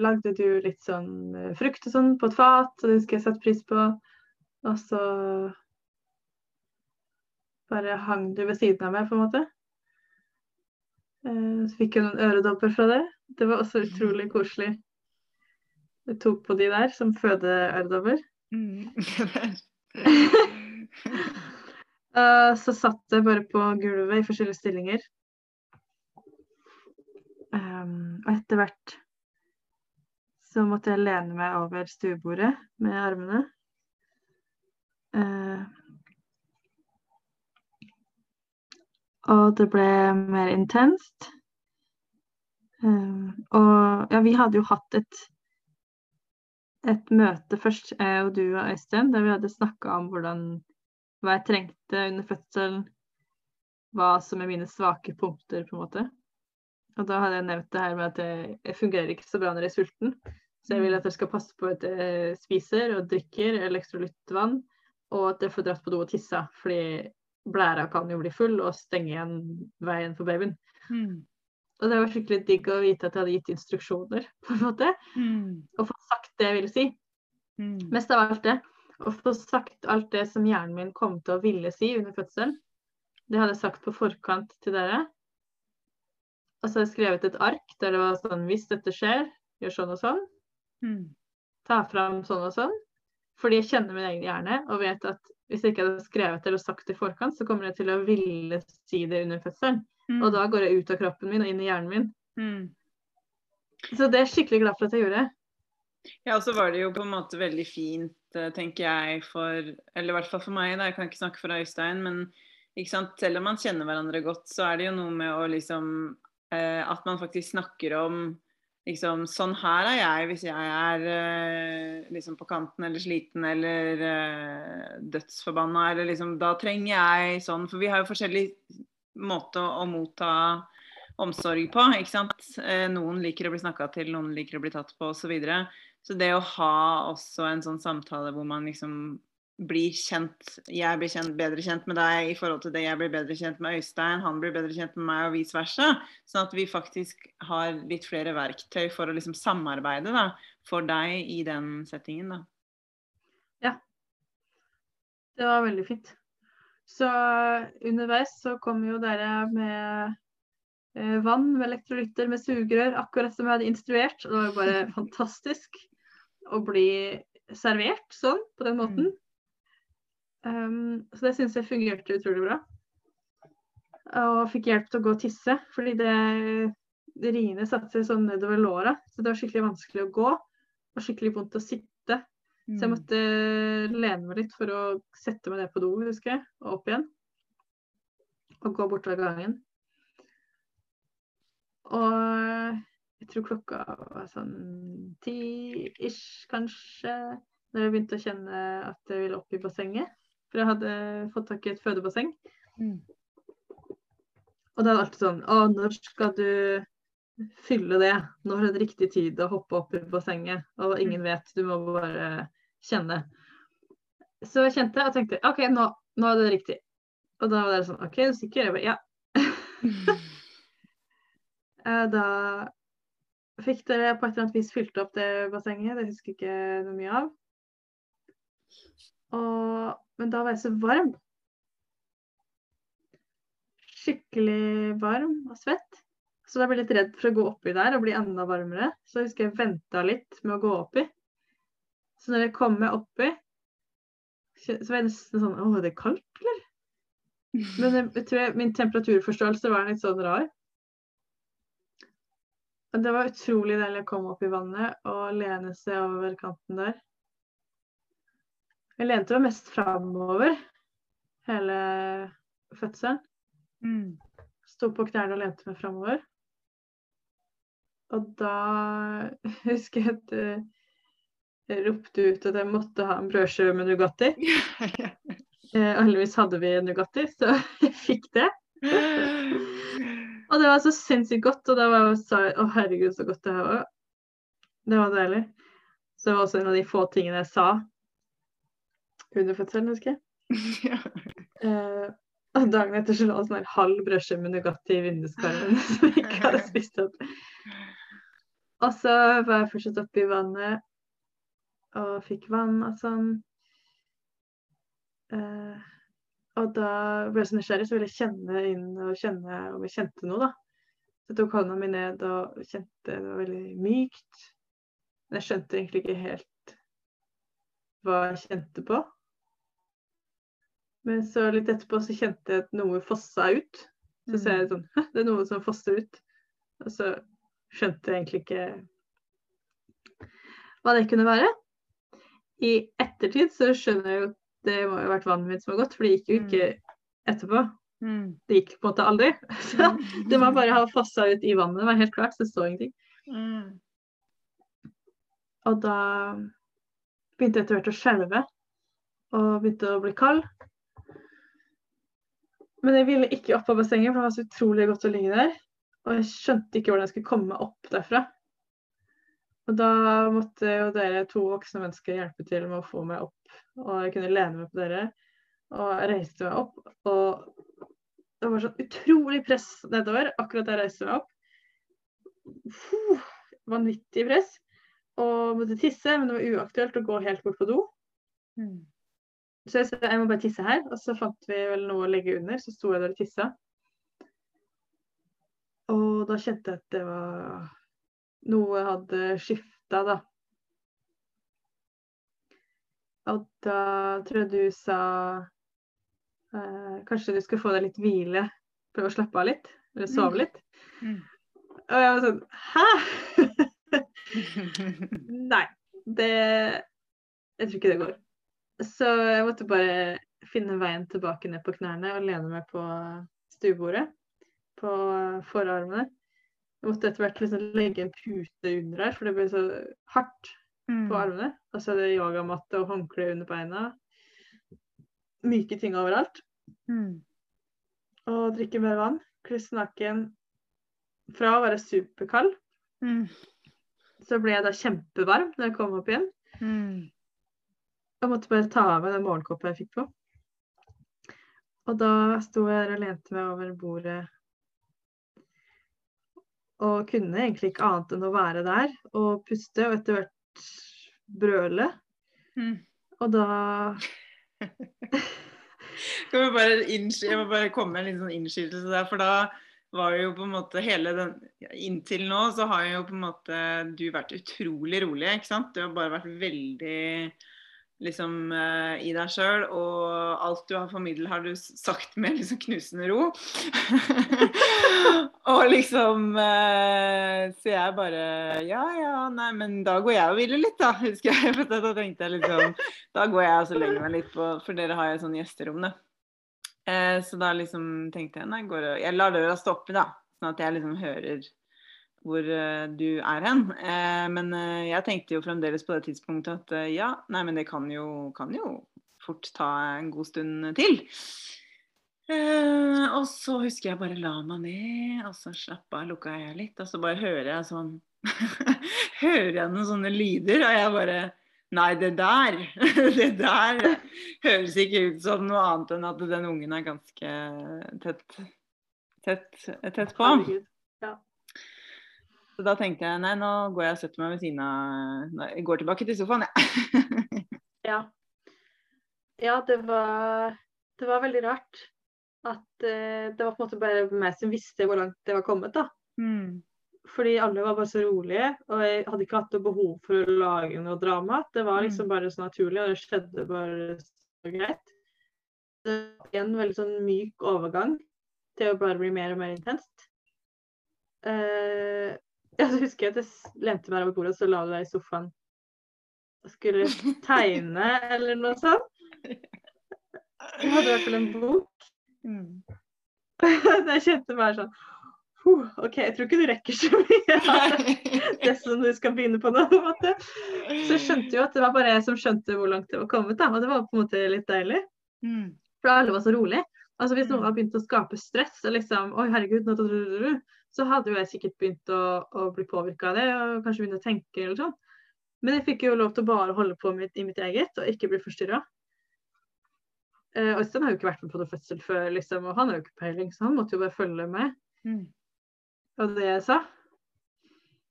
Speaker 4: lagde du litt sånn eh, frukt og sånn på et fat, og det husker jeg satte pris på. Og så bare hang du ved siden av meg, på en måte. Eh, Så fikk jeg noen øredobber fra det. Det var også utrolig koselig. Jeg tok på de der som fødeøredobber.
Speaker 2: Mm. [laughs] [laughs]
Speaker 4: Så satt jeg bare på gulvet i forskjellige stillinger. Um, og etter hvert så måtte jeg lene meg over stuebordet med armene. Uh, og det ble mer intenst. Um, og ja, vi hadde jo hatt et et møte først, jeg og du og Øystein, der vi hadde snakka om hvordan hva jeg trengte under fødselen, hva som er mine svake punkter, på en måte. Og da hadde jeg nevnt det her med at jeg, jeg fungerer ikke så bra når jeg er sulten. Så jeg vil at dere skal passe på at jeg spiser og drikker elektrolyttvann, og at jeg får dratt på do og tissa, fordi blæra kan jo bli full og stenge igjen veien for babyen.
Speaker 2: Mm.
Speaker 4: Og det var skikkelig digg å vite at jeg hadde gitt instruksjoner, [laughs] på en måte,
Speaker 2: Mm.
Speaker 4: og få sagt det jeg ville si.
Speaker 2: Mm.
Speaker 4: Mest av alt det. Å få sagt alt det som hjernen min kom til å ville si under fødselen. Det hadde jeg sagt på forkant til dere. Og så har jeg skrevet et ark der det var sånn Hvis dette skjer, gjør sånn og sånn.
Speaker 2: Mm.
Speaker 4: Ta fram sånn og sånn. Fordi jeg kjenner min egen hjerne og vet at hvis jeg ikke hadde skrevet eller sagt det i forkant, så kommer jeg til å ville si det under fødselen.
Speaker 2: Mm.
Speaker 4: Og da går jeg ut av kroppen min og inn i hjernen min.
Speaker 2: Mm.
Speaker 4: Så det er jeg skikkelig glad for at jeg gjorde.
Speaker 2: Ja, og så var det jo på en måte veldig fint, eh, tenker jeg, for Eller i hvert fall for meg, da. Jeg kan ikke snakke for Øystein, men selv om man kjenner hverandre godt, så er det jo noe med å liksom At man faktisk snakker om liksom Sånn her er jeg hvis jeg er eh, liksom på kanten eller sliten eller uh, dødsforbanna, eller liksom Da trenger jeg sånn For vi har jo forskjellig måte å, å motta omsorg på. ikke sant? Eh, noen liker å bli snakka til, noen liker å bli tatt på osv. Så, videre. så det å ha også en sånn samtale hvor man liksom blir kjent Jeg blir kjent, bedre kjent med deg i forhold til det jeg blir bedre kjent med Øystein, han blir bedre kjent med meg og vice versa. Sånn at vi faktisk har litt flere verktøy for å liksom samarbeide da, for deg i den settingen. da. Ja.
Speaker 4: Det var veldig fint. Så underveis så kom jo dere med eh, vann med elektrolytter med sugerør, akkurat som jeg hadde instruert. Og det var jo bare [laughs] fantastisk å bli servert sånn, på den måten. Um, så det syns jeg fungerte utrolig bra. Og fikk hjelp til å gå og tisse, fordi det, det riene satte seg sånn nedover låra. Så det var skikkelig vanskelig å gå, og skikkelig vondt å sitte. Så jeg måtte lene meg litt for å sette meg ned på do, husker jeg, og opp igjen. Og gå bortover gangen. Og jeg tror klokka var sånn ti-ish, kanskje, når jeg begynte å kjenne at jeg ville opp i bassenget. For jeg hadde fått tak i et fødebasseng.
Speaker 2: Mm.
Speaker 4: Og det er alltid sånn Å, når skal du fylle det? Når er det riktig tid å hoppe opp i bassenget? Og ingen vet, du må bare kjenne. Så jeg kjente og tenkte OK, nå, nå er det riktig. Og da var det sånn OK, er du sikker? Jeg bare ja. [laughs] Eh, Da fikk dere på et eller annet vis fylt opp det bassenget. Det husker jeg ikke noe mye av. Og, men da var jeg så varm. Skikkelig varm og svett. Så da ble jeg litt redd for å gå oppi der og bli enda varmere. Så jeg husker jeg venta litt med å gå oppi. Så når jeg kom meg oppi, så var jeg nesten sånn Å, er det kaldt, eller? Men jeg, jeg tror jeg, min temperaturforståelse var litt sånn rar. Det var utrolig deilig å komme opp i vannet og lene seg over kanten der. Jeg lente meg mest framover hele fødselen.
Speaker 2: Mm.
Speaker 4: Sto på knærne og lente meg framover. Og da [laughs] husker jeg at jeg ropte ut at jeg måtte ha en brødskive med Nugatti. [laughs] Eh, heldigvis hadde vi Nugatti, så [laughs] jeg fikk det. Og det var så sinnssykt godt, og da var jeg sa å herregud, så godt det her var. Det var deilig. Så det var også en av de få tingene jeg sa under fødselen, husker [laughs] jeg. Eh, og dagen etter så lå det sånn halv brødskive med Nugatti i vinduskarmen [laughs] som jeg ikke hadde spist opp. Og så var jeg fortsatt oppe i vannet og fikk vann og sånn. Eh, og da ble jeg så nysgjerrig, så ville jeg kjenne inn og kjenne om jeg kjente noe, da. Så jeg tok hånda mi ned og kjente det var veldig mykt. Men jeg skjønte egentlig ikke helt hva jeg kjente på. Men så litt etterpå så kjente jeg at noe fossa ut. Så ser jeg sånn Hæ, det er noe som fosser ut. Og så skjønte jeg egentlig ikke hva det kunne være. I ettertid så skjønner jeg jo at det må jo ha vært vannet mitt som har gått, for det gikk jo ikke etterpå.
Speaker 2: Mm.
Speaker 4: Det gikk på en måte aldri. [laughs] Så det må bare ha fossa ut i vannet. Det var helt klart, så det så ingenting.
Speaker 2: Mm.
Speaker 4: Og da begynte jeg etter hvert å skjelve og begynte å bli kald. Men jeg ville ikke opp av bassenget, for det var så utrolig godt å ligge der. Og jeg skjønte ikke hvordan jeg skulle komme meg opp derfra. Og da måtte jo dere to voksne mennesker hjelpe til med å få meg opp. Og jeg kunne lene meg på dere. Og jeg reiste meg opp. Og det var sånn utrolig press nedover akkurat da jeg reiste meg opp. Puh, vanvittig press. Og måtte tisse, men det var uaktuelt å gå helt bort på do.
Speaker 2: Mm.
Speaker 4: Så jeg sa jeg må bare tisse her, og så fant vi vel noe å legge under. Så sto jeg der og tissa. Og da kjente jeg at det var noe hadde skifta, da. Og da tror jeg du sa eh, kanskje du skulle få deg litt hvile, prøve å slappe av litt, eller sove litt.
Speaker 2: Mm.
Speaker 4: Og jeg var sånn Hæ? [laughs] Nei, det Jeg tror ikke det går. Så jeg måtte bare finne veien tilbake ned på knærne og lene meg på stuebordet. På forarmene. Jeg måtte etter hvert liksom legge en pute under her, for det ble så hardt
Speaker 2: Mm.
Speaker 4: på armene. Og så er det yogamatte og håndkle under beina. Myke ting overalt.
Speaker 2: Mm.
Speaker 4: Og drikke mer vann. Kliss naken. Fra å være superkald,
Speaker 2: Mm.
Speaker 4: så ble jeg da kjempevarm når jeg kom opp igjen.
Speaker 2: Mm.
Speaker 4: Jeg måtte bare ta av meg den morgenkåpa jeg fikk på. Og da sto jeg der og lente meg over bordet. Og kunne egentlig ikke annet enn å være der og puste, og etter hvert brøle.
Speaker 2: Mm.
Speaker 4: Og da [laughs]
Speaker 2: bare innsky- jeg må bare komme med en liten sånn innskytelse der, for da var jo på en måte hele den Inntil nå så har jo på en måte du vært utrolig rolig, ikke sant? Du har bare vært veldig liksom eh, i deg sjøl, og alt du har formidlet, har du sagt med liksom knusende ro. [laughs] og liksom eh, Så jeg bare Ja ja, nei, men da går jeg og hviler litt, da, husker jeg. [laughs] For da tenkte jeg liksom Da går jeg og legger meg litt på For dere har jo sånn gjesterom, da. Eh, så da liksom tenkte jeg nei, går og Jeg lar døra stå oppe, da. Sånn at jeg liksom hører hvor eh, du er hen. Eh, men eh, jeg tenkte jo fremdeles på det tidspunktet at ja, nei, men det kan jo, kan jo fort ta en god stund til. Og så husker jeg bare la meg ned, og så slappa av, lukka jeg litt, og så bare hører jeg sånn [laughs] Hører jeg noen sånne lyder, og jeg bare Nei, det der [laughs] Det der høres ikke ut som noe annet enn at den ungen er ganske tett, tett, tett på.
Speaker 4: Herregud.
Speaker 2: Så da tenkte jeg nei, nå går jeg og setter meg ved siden av Jeg går tilbake til sofaen, jeg. [laughs]
Speaker 4: Ja. Ja, det var, det var veldig rart. At uh, det var på en måte bare meg som visste hvor langt det var kommet. da.
Speaker 2: Mm.
Speaker 4: Fordi alle var bare så rolige, og jeg hadde ikke hatt noe behov for å lage noe drama. Det var liksom bare så naturlig, og det skjedde bare så greit. Det var en veldig sånn myk overgang til å bare bli mer og mer intenst. Eh, så husker jeg at jeg lente meg over bordet, og så la du deg i sofaen og skulle [laughs] tegne eller noe sånt. Du hadde i hvert fall en bok.
Speaker 2: Mm. [laughs]
Speaker 4: jeg kjente bare sånn OK, jeg tror ikke du rekker så mye [laughs] av det som du skal begynne på nå. på en måte. Så jeg skjønte jo at det var bare jeg som skjønte hvor langt det var kommet. da, Og det var på en måte litt deilig.
Speaker 2: Mm.
Speaker 4: For alle var så rolig. Altså Hvis noen
Speaker 2: Mm.
Speaker 4: hadde begynt å skape stress, og liksom, oi herregud, nå, så hadde jo jeg sikkert begynt å, å bli påvirka av det og kanskje begynne å tenke eller sånn. Men jeg fikk jo lov til å bare holde på mitt, i mitt eget og ikke bli forstyrra. Uh, Øystein har jo ikke vært med på noe fødsel før, liksom, og han har jo ikke peiling, så han måtte jo bare følge med
Speaker 2: Mm.
Speaker 4: og det jeg sa.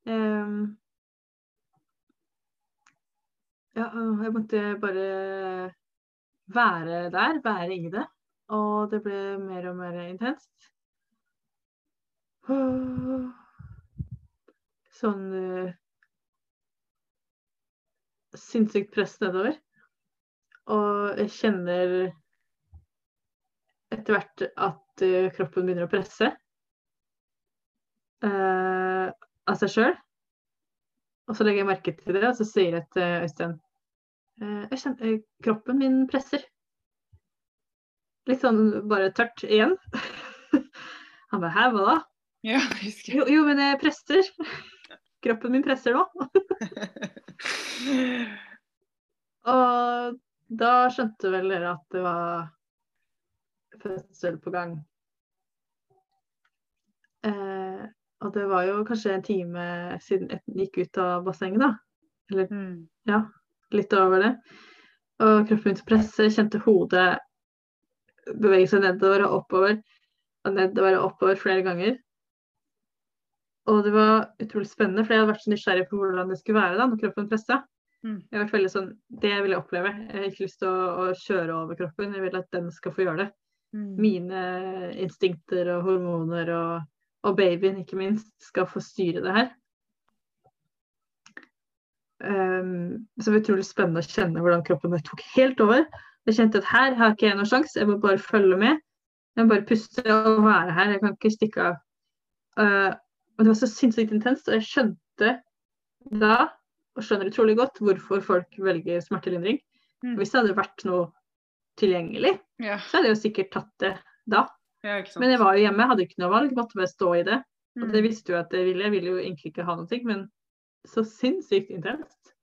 Speaker 4: Um, ja, jeg måtte bare være der, være i det. Og det ble mer og mer intenst. [sighs] Sånn uh, sinnssykt press nedover. Og jeg kjenner etter hvert at uh, kroppen begynner å presse uh, av seg sjøl. Og så legger jeg merke til det, og så sier jeg til Øystein jeg kjenner, kroppen min presser. Litt sånn bare tørt igjen. [laughs] Han bare hæ, hva da?
Speaker 2: Ja. [laughs]
Speaker 4: Jo, jo, men jeg presser. [laughs] Kroppen min presser nå. [laughs] Og da skjønte vel dere at det var fødsel på gang. Eh, og det var jo kanskje en time siden jeg gikk ut av bassenget, da. Eller
Speaker 2: Mm.
Speaker 4: ja, litt over det. Og kroppen min presse, kjente hodet bevege seg nedover og oppover. Og nedover og oppover flere ganger. Og det var utrolig spennende, for jeg hadde vært så nysgjerrig på hvordan det skulle være da, når kroppen pressa.
Speaker 2: Mm.
Speaker 4: Jeg har vært veldig sånn, Det vil jeg oppleve. Jeg har ikke lyst til å, å kjøre over kroppen. Jeg vil at den skal få gjøre det.
Speaker 2: Mm.
Speaker 4: Mine instinkter og hormoner og, og babyen, ikke minst, skal få styre det her. Um, så det var utrolig spennende å kjenne hvordan kroppen bare tok helt over. Jeg kjente at her har ikke jeg noen sjanse, jeg må bare følge med. Jeg må bare puste og være her, jeg kan ikke stikke av. Uh, og det var så sinnssykt intenst, og jeg skjønte da, og skjønner utrolig godt, hvorfor folk velger smertelindring.
Speaker 2: Mm.
Speaker 4: Hvis det hadde vært noe tilgjengelig,
Speaker 2: yeah.
Speaker 4: så hadde jeg jo sikkert tatt det da.
Speaker 2: ja.
Speaker 4: Men jeg var jo hjemme, hadde ikke noe valg, måtte bare stå i det. Og
Speaker 2: Mm.
Speaker 4: det visste jo at jeg ville. Jeg ville jo egentlig ikke ha noe, men så sinnssykt intenst.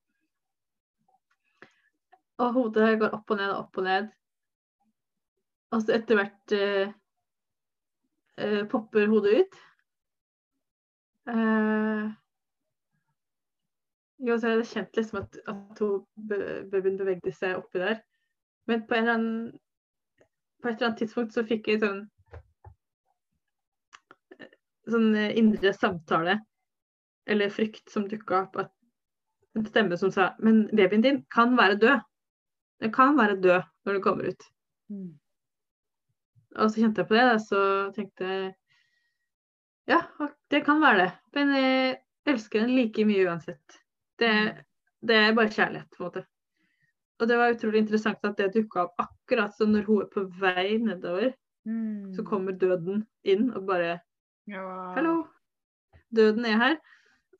Speaker 4: Og hodet går opp og ned og opp og ned. Og så etter hvert eh, eh, popper hodet ut. Eh, jo, så hadde jeg kjent liksom at, at hun bevegde seg oppi der. Men på, en eller annen, på et eller annet tidspunkt så fikk jeg sånn sånn eh, indre samtale eller frykt som dukka opp. At en stemme som sa Men babyen din kan være død. Den kan være død når du kommer ut.
Speaker 2: Mm.
Speaker 4: Og så kjente jeg på det, og så tenkte jeg Ja, det kan være det. Men jeg elsker den like mye uansett. Det, det er bare kjærlighet, på en måte. Og det var utrolig interessant at det dukka opp akkurat som når hun er på vei nedover.
Speaker 2: Mm.
Speaker 4: Så kommer døden inn og bare
Speaker 2: ja.
Speaker 4: Hallo, døden er her.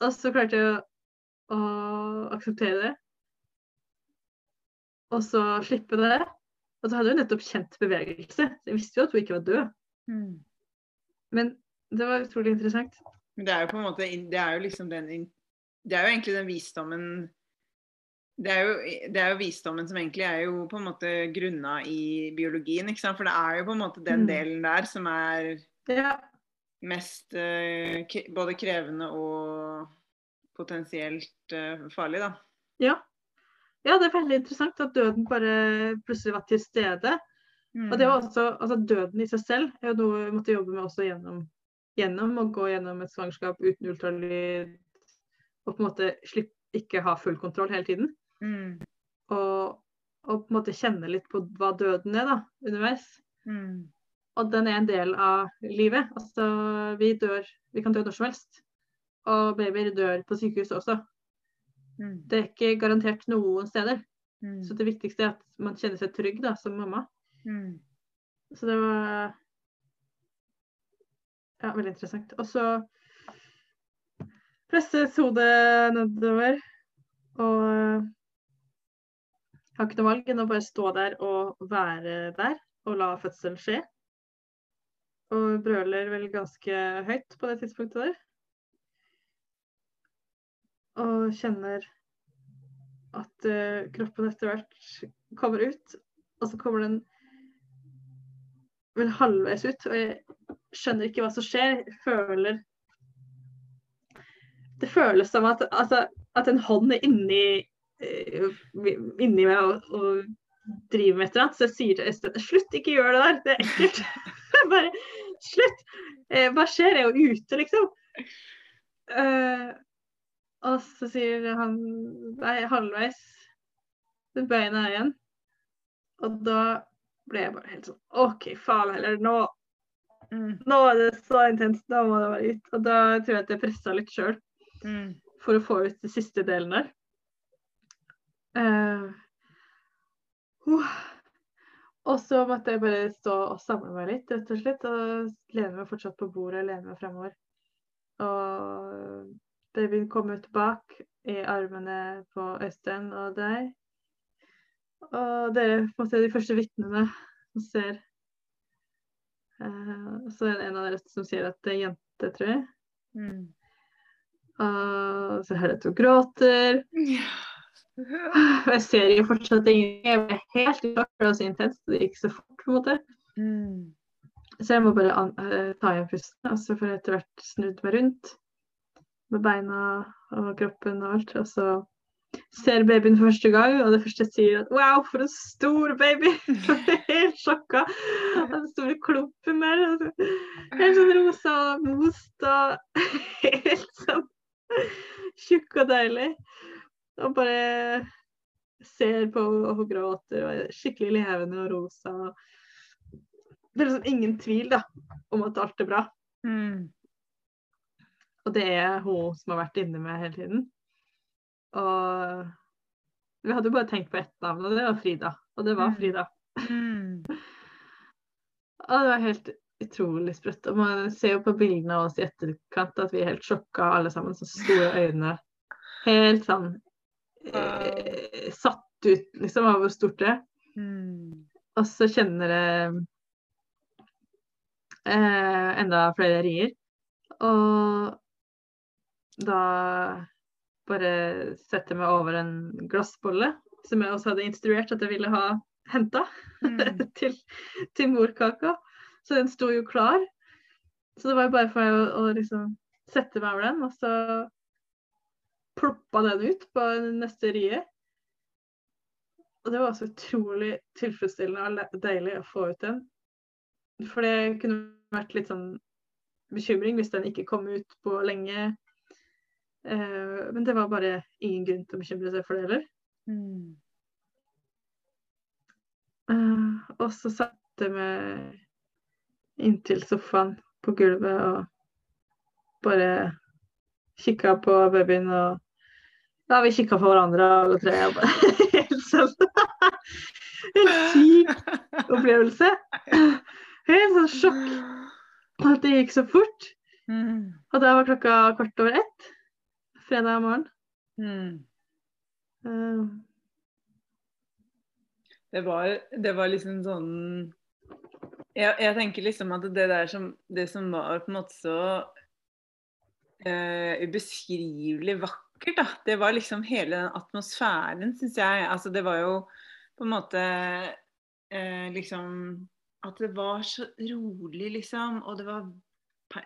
Speaker 4: Og så klarte jeg å, å akseptere det. Og så slippe det. Og så hadde hun nettopp kjent bevegelse. Jeg visste jo at hun ikke var død.
Speaker 2: Mm.
Speaker 4: Men det var utrolig interessant.
Speaker 2: Men det er jo på en måte Det er jo liksom den Det er jo egentlig den visdommen det er, jo, det er jo visdommen som egentlig er jo på en måte grunna i biologien. ikke sant? For det er jo på en måte den
Speaker 4: Mm.
Speaker 2: delen der som er
Speaker 4: Ja.
Speaker 2: mest eh, både krevende og potensielt eh, farlig, da.
Speaker 4: ja. Ja, det er veldig interessant at døden bare plutselig var til stede.
Speaker 2: Mm.
Speaker 4: Og det var også, altså Døden i seg selv er jo noe vi måtte jobbe med også gjennom, gjennom å gå gjennom et svangerskap uten ultralyd. Og på en måte slippe ikke ha full kontroll hele tiden.
Speaker 2: Mm.
Speaker 4: Og, og på en måte kjenne litt på hva døden er da, underveis.
Speaker 2: Mm.
Speaker 4: Og den er en del av livet. Altså, vi dør, vi kan dø når som helst. Og babyer dør på sykehus også.
Speaker 2: Mm.
Speaker 4: Det er ikke garantert noen steder.
Speaker 2: Mm.
Speaker 4: Så det viktigste er at man kjenner seg trygg da, som mamma.
Speaker 2: Mm.
Speaker 4: Så det var ja, veldig interessant. Og så presses hodet nedover. Og jeg har ikke noe valg enn å bare stå der og være der og la fødsel skje. og brøler vel ganske høyt på det tidspunktet der. Og kjenner at uh, kroppen etter hvert kommer ut, og så kommer den vel halvveis ut, og jeg skjønner ikke hva som skjer. Føler Det føles som at, altså, at en hånd er inni, eh, inni meg og, og driver med et eller annet. Så jeg sier til Øystein slutt, ikke gjør det der, det er ekkelt. [laughs] Bare slutt. Eh, hva skjer? Jeg er jo ute, liksom. Uh, og så sier han nei, halvveis. Så bøyer igjen. Og da ble jeg bare helt sånn OK, faen heller. Nå,
Speaker 2: Mm.
Speaker 4: nå var det så intenst. Nå må det være ut. Og da tror jeg at jeg pressa litt sjøl
Speaker 2: Mm.
Speaker 4: for å få ut de siste delen der. Eh, uh. Og så måtte jeg bare stå og samle meg litt, rett og slett. Og lene meg fortsatt på bordet, lene meg fremover. Og babyen kom ut bak i armene på Øystein og deg. Og dere på en måte de første vitnene som ser eh, Så er det en av dere som sier at det er jente, tror jeg.
Speaker 2: Mm.
Speaker 4: Og så hører jeg at hun gråter. Og [sighs] jeg ser jo fortsatt ingenting. Jeg ble helt i og for det var så intenst. Det gikk så fort, på en måte.
Speaker 2: Mm.
Speaker 4: Så jeg må bare eh, ta igjen pusten, og så får jeg etter hvert snudd meg rundt med beina og kroppen og alt. Og så ser babyen for første gang, og det første sier, er at wow, for en stor baby! [laughs] Jeg er helt sjokka. Og Den store klumpen der. Helt sånn rosa most og [laughs] helt sånn tjukk og deilig. Og bare ser på og hun gråter og er skikkelig levende og rosa. Det er liksom ingen tvil da, om at alt er bra.
Speaker 2: Mm.
Speaker 4: Og det er hun som har vært inne med hele tiden. Og vi hadde jo bare tenkt på ett navn, og det var Frida. Og det var
Speaker 2: Mm.
Speaker 4: Frida.
Speaker 2: Mm. [laughs]
Speaker 4: Og det var helt utrolig sprøtt. Og man ser jo på bildene av oss i etterkant at vi er helt sjokka alle sammen. Så store øyne. Helt sånn eh, satt ut liksom av hvor stort det er.
Speaker 2: Mm.
Speaker 4: Og så kjenner jeg eh, enda flere rier. Og da bare sette meg over en glassbolle, som jeg også hadde instruert at jeg ville ha henta
Speaker 2: Mm. [laughs]
Speaker 4: til, til morkaka. Så den sto jo klar. Så det var bare for meg å, å liksom sette meg over den, og så ploppa den ut på neste rie. Og det var så utrolig tilfredsstillende og deilig å få ut den. For det kunne vært litt sånn bekymring hvis den ikke kom ut på lenge. Eh, men det var bare ingen grunn til å bekymre seg for det heller.
Speaker 2: Mm.
Speaker 4: Eh, og så satte jeg meg inntil sofaen på gulvet og bare kikka på babyen og Ja, vi kikka på hverandre alle tre. Og bare, [laughs] helt sånn [laughs] Helt syk opplevelse. Helt sånn sjokk at det gikk så fort.
Speaker 2: Mm.
Speaker 4: Og da var klokka kvart over ett fredag morgen.
Speaker 2: Mm.
Speaker 4: Uh.
Speaker 2: Det var, det var liksom sånn jeg, jeg tenker liksom at det der som Det som var på en måte så uh, ubeskrivelig vakkert, da. Det var liksom hele den atmosfæren, syns jeg. Altså det var jo på en måte uh, liksom At det var så rolig, liksom. Og det var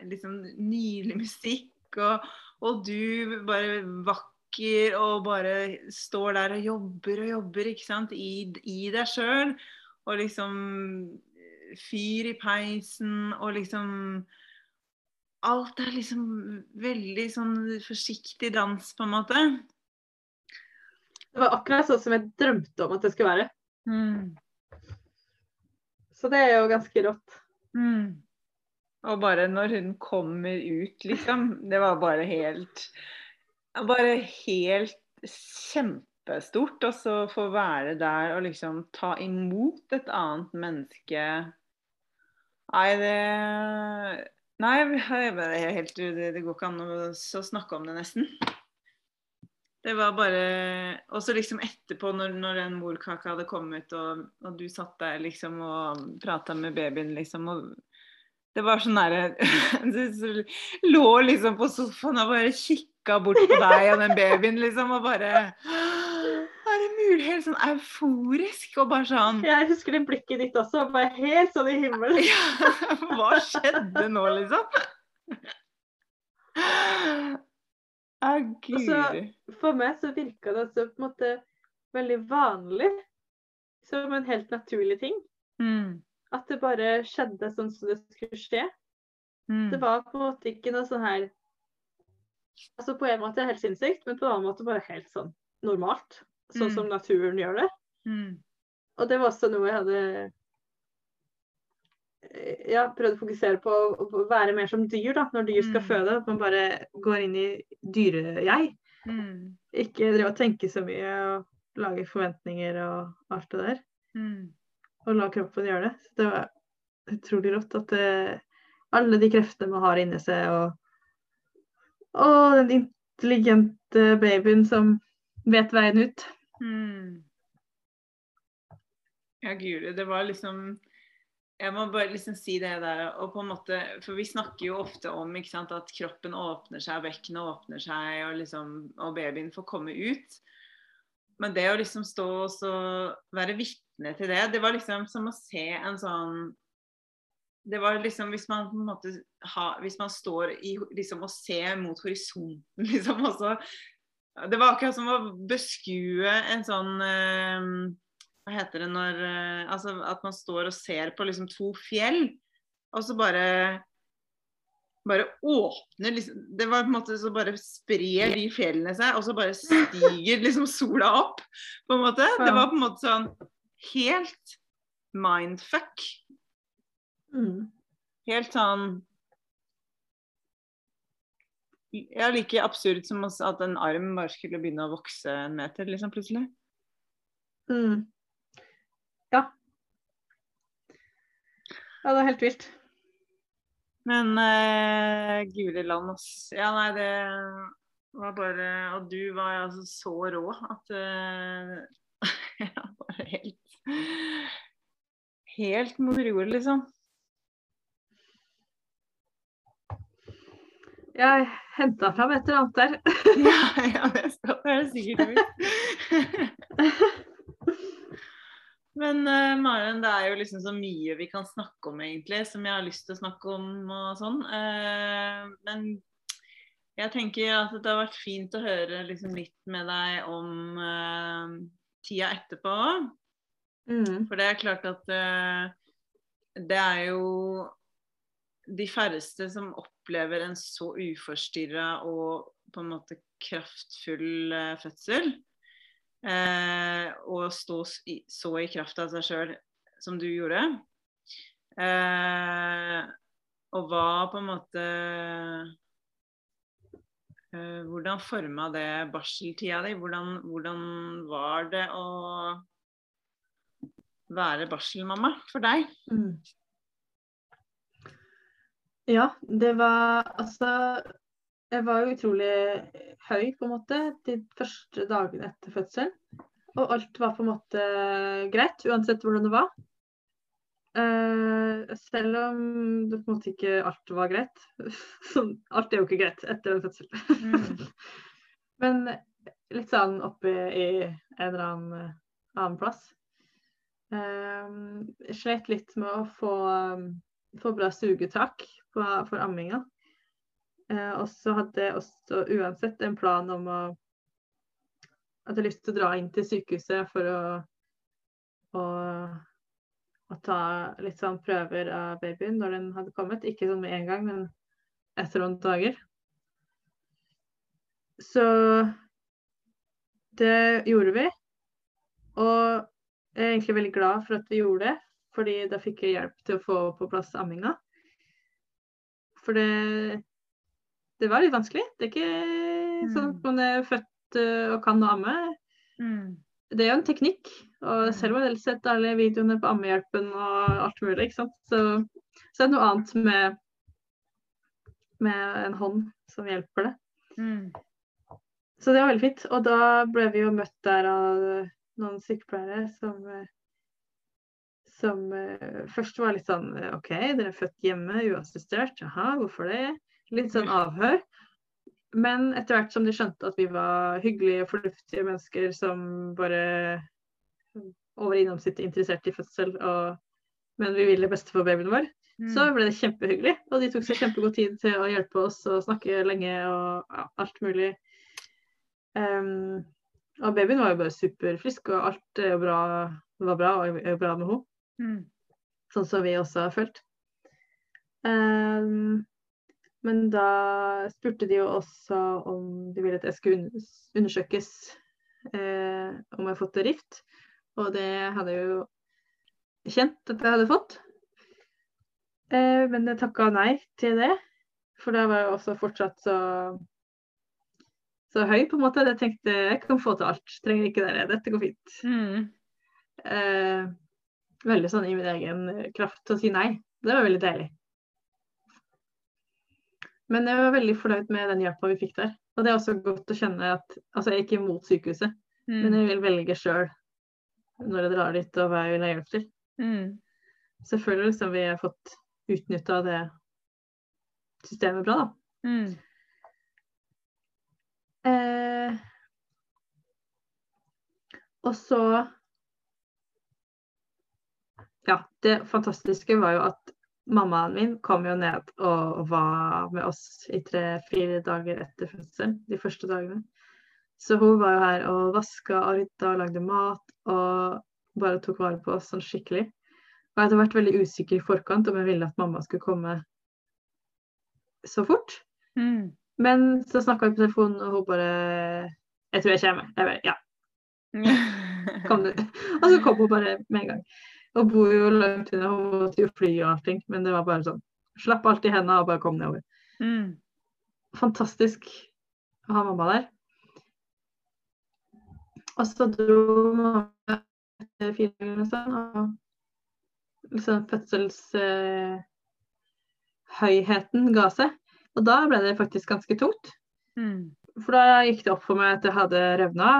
Speaker 2: liksom nydelig musikk. Og, og du bare vakker og bare står der og jobber og jobber ikke sant? I, i deg sjøl. Og liksom fyr i peisen og liksom Alt er liksom veldig sånn forsiktig dans, på en måte.
Speaker 4: det var akkurat sånn som jeg drømte om at det skulle være.
Speaker 2: Mm.
Speaker 4: Så det er jo ganske rått.
Speaker 2: Mm. Og bare når hun kommer ut, liksom. Det var bare helt Bare helt kjempestort. Og så få være der og liksom ta imot et annet menneske Nei, det Nei, det, helt, det går ikke an å snakke om det, nesten. Det var bare Og så liksom etterpå, når, når den morkaka hadde kommet, og, og du satt der liksom og prata med babyen, liksom, og Det var sånn derre [laughs] lå liksom på sofaen og bare kikka bort på deg og den babyen, liksom, og bare Er det mulig? Helt sånn euforisk og bare sånn
Speaker 4: Jeg husker det blikket ditt også, bare helt sånn i himmelen. [laughs]
Speaker 2: ja, Hva skjedde nå, liksom? Å, gud.
Speaker 4: Så, For meg så virka det altså på en måte veldig vanlig. Som en helt naturlig ting.
Speaker 2: Mm,
Speaker 4: At det bare skjedde sånn som det skulle skje.
Speaker 2: mm,
Speaker 4: Det var på en måte ikke noe sånn her Altså på en måte helt sinnssykt, men på en annen måte bare helt sånn normalt. Sånn
Speaker 2: Mm.
Speaker 4: som naturen gjør det.
Speaker 2: mm,
Speaker 4: Og det var også noe jeg hadde eh, ja, prøvd å fokusere på å være mer som dyr da, når dyr skal
Speaker 2: Mm.
Speaker 4: føde. At man bare går inn i dyre-jeg.
Speaker 2: mm,
Speaker 4: Ikke drive og tenke så mye og lage forventninger og alt det der.
Speaker 2: mm.
Speaker 4: Og la kroppen gjøre det. Så det var utrolig rått at det, alle de kreftene man har inni seg, og, og den intelligente babyen som vet veien ut.
Speaker 2: Mm. Ja, guri, det var liksom Jeg må bare liksom si det der, og på en måte For vi snakker jo ofte om ikke sant, at kroppen åpner seg, bekkenet åpner seg, og, liksom, og babyen får komme ut. Men det å liksom stå og være vitne til det, det var liksom som å se en sånn det var liksom hvis man på en måte ha, Hvis man står i, liksom, og ser mot horisonten, [laughs] liksom, også Det var akkurat som å beskue en sånn eh, Hva heter det når eh, Altså at man står og ser på liksom to fjell, og så bare bare åpner liksom, Det var på en måte så bare sprer de fjellene seg, og så bare stiger liksom sola opp. på en måte. Det var på en måte sånn helt mindfuck.
Speaker 4: Mm.
Speaker 2: Helt sånn Ja, like absurd som at en arm bare skulle begynne å vokse en meter, liksom, plutselig.
Speaker 4: Mm. Ja. Ja, det var helt vilt.
Speaker 2: Men uh, gule land, ass. Ja, nei, det var bare Og du var altså så rå at uh, Ja, bare helt Helt moder jord, liksom.
Speaker 4: Jeg henta fram et eller annet der. [laughs]
Speaker 2: Ja, ja det skal være sikkert ut. [laughs] Men uh, Maren, det er jo liksom så mye vi kan snakke om egentlig, som jeg har lyst til å snakke om og sånn. Uh, men jeg tenker at det har vært fint å høre liksom litt med deg om uh, tida etterpå.
Speaker 4: Mm.
Speaker 2: For det er klart at uh, det er jo de færreste som opplever en så uforstyrra og på en måte kraftfull uh, fødsel. Uh, og stå i, så i kraft av seg sjøl som du gjorde. Eh, og hva på en måte eh, Hvordan forma det barseltida di? Hvordan, hvordan var det å være barselmamma for deg?
Speaker 4: Mm. Ja, det var altså Jeg var jo utrolig høy, på en måte, de første dagene etter fødselen. Og alt var på en måte greit, uansett hvordan det var. Uh, selv om det på en måte ikke alt var greit. [laughs] Sånn, alt er jo ikke greit etter en fødsel.
Speaker 2: Mm. [laughs]
Speaker 4: Men litt sånn oppe i en eller annen, eh, annen plass. Um, jeg slet litt med å få, um, få bra sugetak på, for amminga. Eh, og så hadde jeg også uansett en plan om å hadde lyst til å dra inn til sykehuset for å, å, å ta litt sånn prøver av babyen når den hadde kommet. Ikke sånn med en gang, men etter noen dager. Så det gjorde vi. Og jeg er egentlig veldig glad for at vi gjorde det, fordi da fikk jeg hjelp til å få på plass amminga. For det, det var litt vanskelig. Det er ikke sånn at man er født eh, og kan å amme.
Speaker 2: Mm.
Speaker 4: Det er jo en teknikk. Og selv om jeg har sett alle videoene på Ammehjelpen og alt mulig, ikke sant? Så, så er det noe annet med, med en hånd som hjelper det.
Speaker 2: Mm.
Speaker 4: Så det var veldig fint. Og da ble vi jo møtt der av noen sykepleiere som, eh, som eh, først var litt sånn eh, OK, dere er født hjemme, uassistert. Jaha, hvorfor det? Litt sånn [laughs] avhør. Men etter hvert som de skjønte at vi var hyggelige, fornuftige mennesker som bare over innomsnittet interessert i fødsel, og, men vi ville det beste for babyen vår, så ble det kjempehyggelig. Og de tok seg kjempegod tid til å hjelpe oss og snakke lenge og ja, alt mulig. Ehm, og babyen var jo bare superfrisk, og alt jo bra, var bra og er jo bra med henne.
Speaker 2: Mm.
Speaker 4: Sånn som vi også har følt. Um, men da spurte de jo også om de ville at jeg skulle undersøkes eh, om jeg har fått rift. Og det hadde jeg jo kjent at jeg hadde fått. Eh, men jeg takka nei til det. For da var jeg også fortsatt så, så høy, på en måte. Jeg tenkte jeg kan få til alt. Trenger ikke dere. Dette går fint.
Speaker 2: Mm.
Speaker 4: Eh, veldig sånn i min egen kraft til å si nei. Det var veldig deilig. Men jeg var veldig fornøyd med den hjelpa vi fikk der. Og det er også godt å kjenne at Altså, jeg gikk imot sykehuset, men
Speaker 2: Mm.
Speaker 4: jeg vil velge sjøl når jeg drar dit, og hva jeg vil ha hjelp til.
Speaker 2: Mm.
Speaker 4: Selvfølgelig liksom vi har fått utnytta det systemet bra, da.
Speaker 2: Mm.
Speaker 4: Eh, og så Ja, det fantastiske var jo at mammaen min kom jo ned og var med oss i tre-fire dager etter fødselen, de første dagene. Så hun var jo her og vaska og rydda og lagde mat og bare tok vare på oss sånn skikkelig. Og jeg hadde vært veldig usikker i forkant om jeg ville at mamma skulle komme så fort.
Speaker 2: Mm.
Speaker 4: Men så snakka vi på telefonen, og hun bare 'Jeg tror jeg kommer.' Jeg bare 'Ja, [laughs] kom du?' Og så kom hun bare med en gang. Hun bor jo langt unna, hun måtte jo fly og allting, men det var bare sånn Slapp alt i hendene og bare kom nedover.
Speaker 2: Mm.
Speaker 4: Fantastisk å ha mamma der. Og så dro mamma fire eller sånn, og liksom fødselshøyheten ga seg. Og da ble det faktisk ganske tungt.
Speaker 2: Mm.
Speaker 4: For da gikk det opp for meg at jeg hadde revna.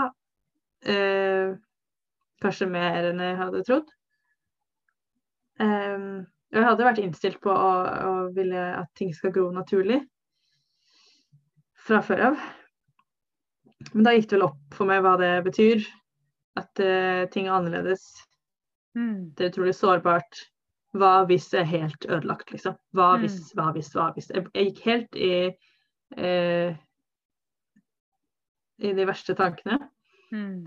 Speaker 4: Eh, kanskje mer enn jeg hadde trodd. Eh, jeg hadde vært innstilt på å, å ville at ting skal gro naturlig fra før av. Men da gikk det vel opp for meg hva det betyr. At eh, ting er annerledes.
Speaker 2: Mm.
Speaker 4: Det er utrolig sårbart. Hva hvis jeg er helt ødelagt, liksom? Hva
Speaker 2: Mm.
Speaker 4: hvis, hva hvis, hva hvis? Jeg, jeg gikk helt i eh, i de verste tankene
Speaker 2: Mm.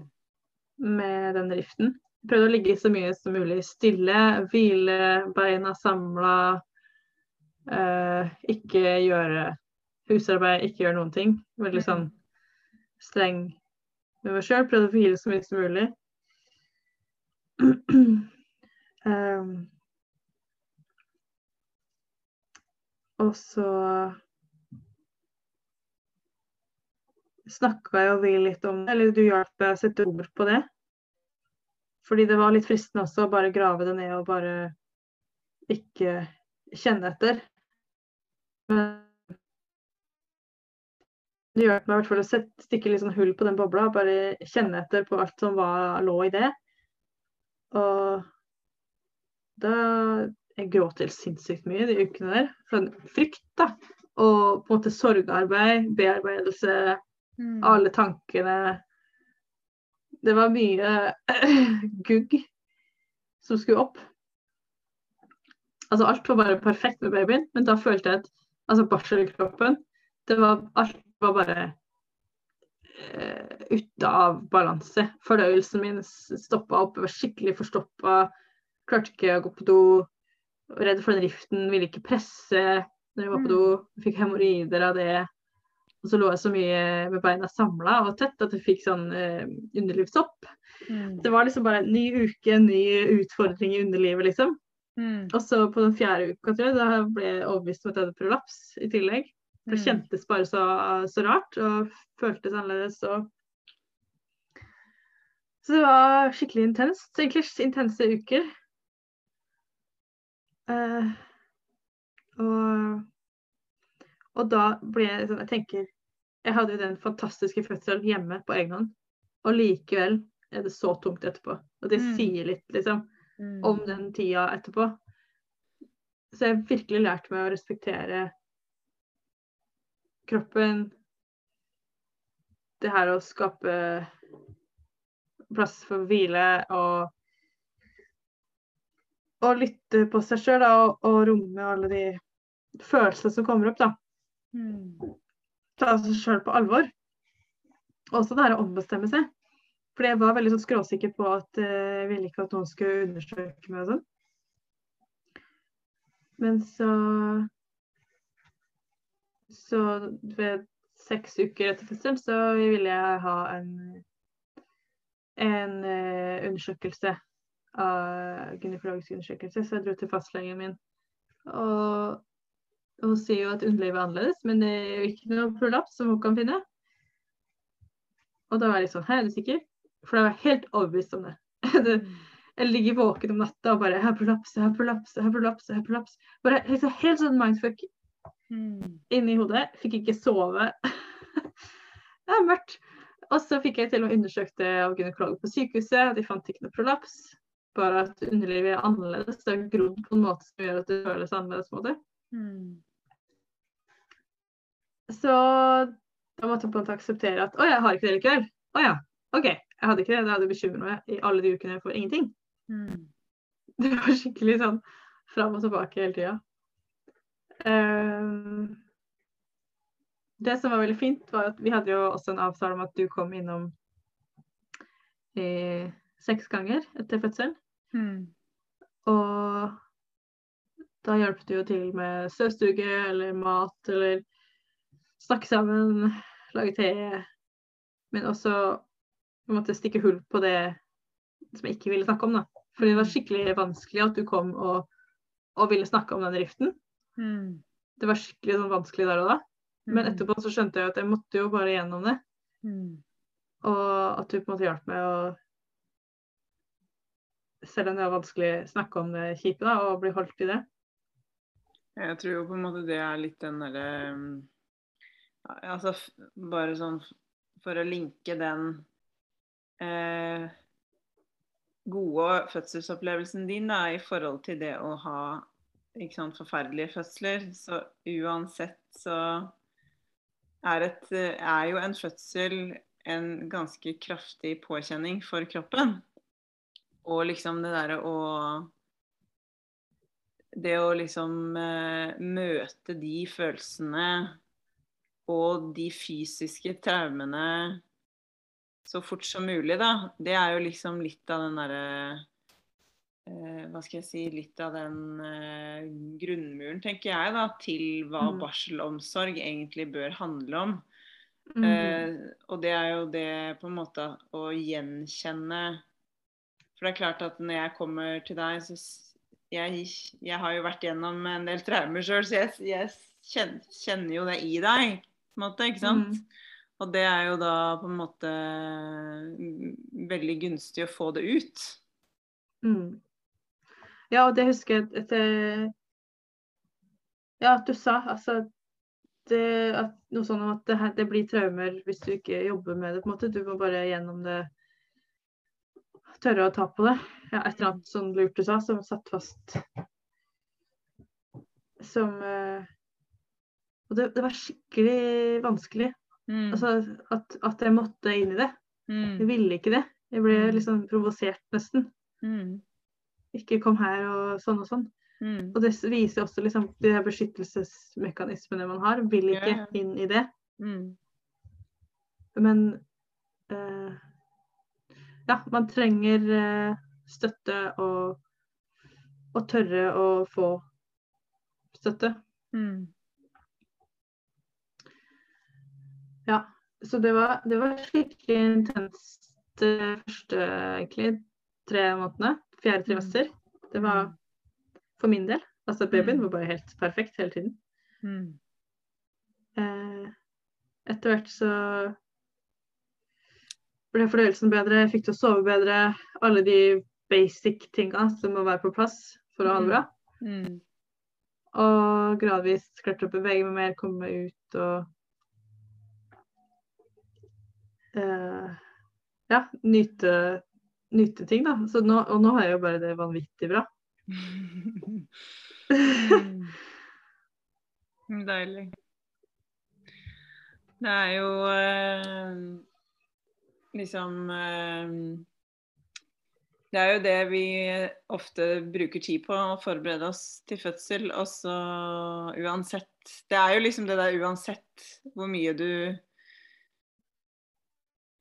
Speaker 4: med den riften. Prøvde å ligge så mye som mulig stille, hvile, beina samla. Eh, ikke gjøre husarbeid, ikke gjøre noen ting. Veldig
Speaker 2: Mm.
Speaker 4: sånn streng med meg sjøl. Prøvde å hvile så mye som mulig. [clears throat] um, og så snakka jo vi litt om det, eller du hjalp meg å sette ord på det. Fordi det var litt fristende også å bare grave det ned og bare ikke kjenne etter. Men det hjalp meg i hvert fall å sette, stikke litt sånn hull på den bobla, bare kjenne etter på alt som var, lå i det. Og da Jeg gråt helt sinnssykt mye de ukene der. Sånn frykt, da. Og på en måte sorgarbeid, bearbeidelse,
Speaker 2: Mm.
Speaker 4: alle tankene. Det var mye [clears throat] gugg som skulle opp. Altså alt var bare perfekt med babyen, men da følte jeg at altså barselkroppen det var, Alt var bare uh, ute av balanse. Fordøyelsen min stoppa opp, jeg var skikkelig forstoppa. Klarte ikke å gå på do. Redd for den riften, ville ikke presse når jeg var på do. Fikk hemoroider av det. Og så lå jeg så mye med beina samla og tett at jeg fikk sånn eh, underlivssopp.
Speaker 2: Mm.
Speaker 4: Det var liksom bare en ny uke, en ny utfordring i underlivet, liksom.
Speaker 2: Mm.
Speaker 4: Og så på den fjerde uka, tror jeg, da ble jeg overbevist om at jeg hadde prolaps i tillegg. Det
Speaker 2: Mm.
Speaker 4: kjentes bare så, så rart og føltes annerledes. Og... Så det var skikkelig intenst. Så egentlig intense uker. Eh, og, og da ble jeg sånn Jeg tenker Jeg hadde jo den fantastiske fødselen hjemme på egen hånd, og likevel er det så tungt etterpå. Og det
Speaker 2: Mm.
Speaker 4: sier litt, liksom.
Speaker 2: Mm.
Speaker 4: om den tida etterpå. Så jeg har virkelig lært meg å respektere kroppen. Det her å skape plass for hvile og og lytte på seg sjøl og, og romme alle de følelsene som kommer opp. da.
Speaker 2: Mm.
Speaker 4: Ta seg sjøl på alvor. Også det her å ombestemme seg. For jeg var veldig sånn skråsikker på at eh, jeg ville ikke at noen skulle undersøke meg og sånn. Men så Så ved seks uker etter fødselen så ville jeg ha en en eh, undersøkelse av gynekologisk undersøkelse, så jeg dro til fastlegen min. Og hun sier jo at underlivet er annerledes, men det er jo ikke noe prolaps som hun kan finne. Og da var jeg litt sånn Hæ, er du sikker? For da var jeg helt overbevist om det. [laughs] det jeg ligger våken om natta og bare Jeg har prolaps, jeg har prolaps, jeg har prolaps. jeg har prolaps. Bare liksom, helt sånn mindfuck
Speaker 2: Mm.
Speaker 4: inni hodet. Fikk ikke sove. [laughs] det er mørkt. Og så fikk jeg til og med undersøkt det av gynekolog på sykehuset. og De fant ikke noe prolaps. Bare at underlivet er annerledes. Det er grodd på en måte som gjør at det føles annerledes. på en måte.
Speaker 2: Mm.
Speaker 4: Så da måtte jeg på en måte akseptere at å, jeg har ikke det likevel. Å ja, OK. Jeg hadde ikke det. jeg hadde bekymret meg i alle de ukene for ingenting.
Speaker 2: Mm.
Speaker 4: Det var skikkelig sånn fram og tilbake hele tida. Um, det som var veldig fint, var at vi hadde jo også en avtale om at du kom innom eh, seks ganger etter fødselen.
Speaker 2: Mm.
Speaker 4: Og da hjalp det jo til med støvsuge eller mat eller snakke sammen, lage te. Men også på en måte stikke hull på det som jeg ikke ville snakke om. da. For det var skikkelig vanskelig at du kom og, og ville snakke om den riften.
Speaker 2: Mm.
Speaker 4: Det var skikkelig sånn vanskelig der og da. Men
Speaker 2: Mm.
Speaker 4: etterpå så skjønte jeg at jeg måtte jo bare gjennom det.
Speaker 2: Mm.
Speaker 4: Og at du på en måte hjalp meg å Selv om det er vanskelig å snakke om det kjipe da, og bli holdt i det.
Speaker 2: Jeg tror jo på en måte det er litt den derre um, Altså bare sånn for å linke den eh, gode fødselsopplevelsen din da, i forhold til det å ha sant, forferdelige fødsler, så uansett så er, et, eh, er jo en fødsel en ganske kraftig påkjenning for kroppen. Og liksom det derre å det å liksom eh, møte de følelsene og de fysiske traumene så fort som mulig, da, det er jo liksom litt av den derre eh, Hva skal jeg si Litt av den eh, grunnmuren, tenker jeg, da, til hva
Speaker 4: Mm.
Speaker 2: barselomsorg egentlig bør handle om.
Speaker 4: Mm.
Speaker 2: Eh, og det er jo det på en måte å gjenkjenne For det er klart at når jeg kommer til deg, så jeg, jeg har jo vært gjennom en del traumer sjøl, så jeg, jeg kjenner, kjenner jo det i deg, på en måte, ikke sant?
Speaker 4: Mm.
Speaker 2: Og det er jo da på en måte mm, veldig gunstig å få det ut.
Speaker 4: Mm. Ja, og det husker jeg at Ja, at du sa altså det, at noe sånn om at det, her, det blir traumer hvis du ikke jobber med det. på en måte. Du må bare gjennom det Tørre å ta på det. Ja, et eller annet sånn lurt du sa, som satt fast. Som uh, Og det, det var skikkelig vanskelig.
Speaker 2: Mm.
Speaker 4: Altså at, at jeg måtte inn i det. Jeg
Speaker 2: Mm.
Speaker 4: ville ikke det. Jeg ble
Speaker 2: Mm.
Speaker 4: liksom provosert nesten.
Speaker 2: Mm.
Speaker 4: Ikke kom her og sånn og sånn.
Speaker 2: Mm.
Speaker 4: Og det viser også liksom de der beskyttelsesmekanismene man har. Vil ikke inn i det.
Speaker 2: Mm.
Speaker 4: Men eh, ja, man trenger eh, støtte og, og tørre å få støtte.
Speaker 2: Mm.
Speaker 4: Ja. Så det var, det var skikkelig intenst de første egentlig tre månedene. Fjerde trimester. Det var
Speaker 2: Mm.
Speaker 4: for min del. Altså babyen
Speaker 2: Mm.
Speaker 4: var bare helt perfekt hele tiden.
Speaker 2: Mm.
Speaker 4: Eh, etter hvert så ble fordøyelsen bedre, fikk til å sove bedre. Alle de basic tinga som må være på plass for å ha det bra.
Speaker 2: Mm.
Speaker 4: Og gradvis klarte å bevege meg mer, komme meg ut og uh, Ja, nyte, nyte ting, da. Så nå, og nå har jeg jo bare det vanvittig bra. [laughs]
Speaker 2: Mm. Deilig. Det er jo eh, liksom eh, Det er jo det vi ofte bruker tid på, å forberede oss til fødsel. Og så uansett Det er jo liksom det der uansett hvor mye du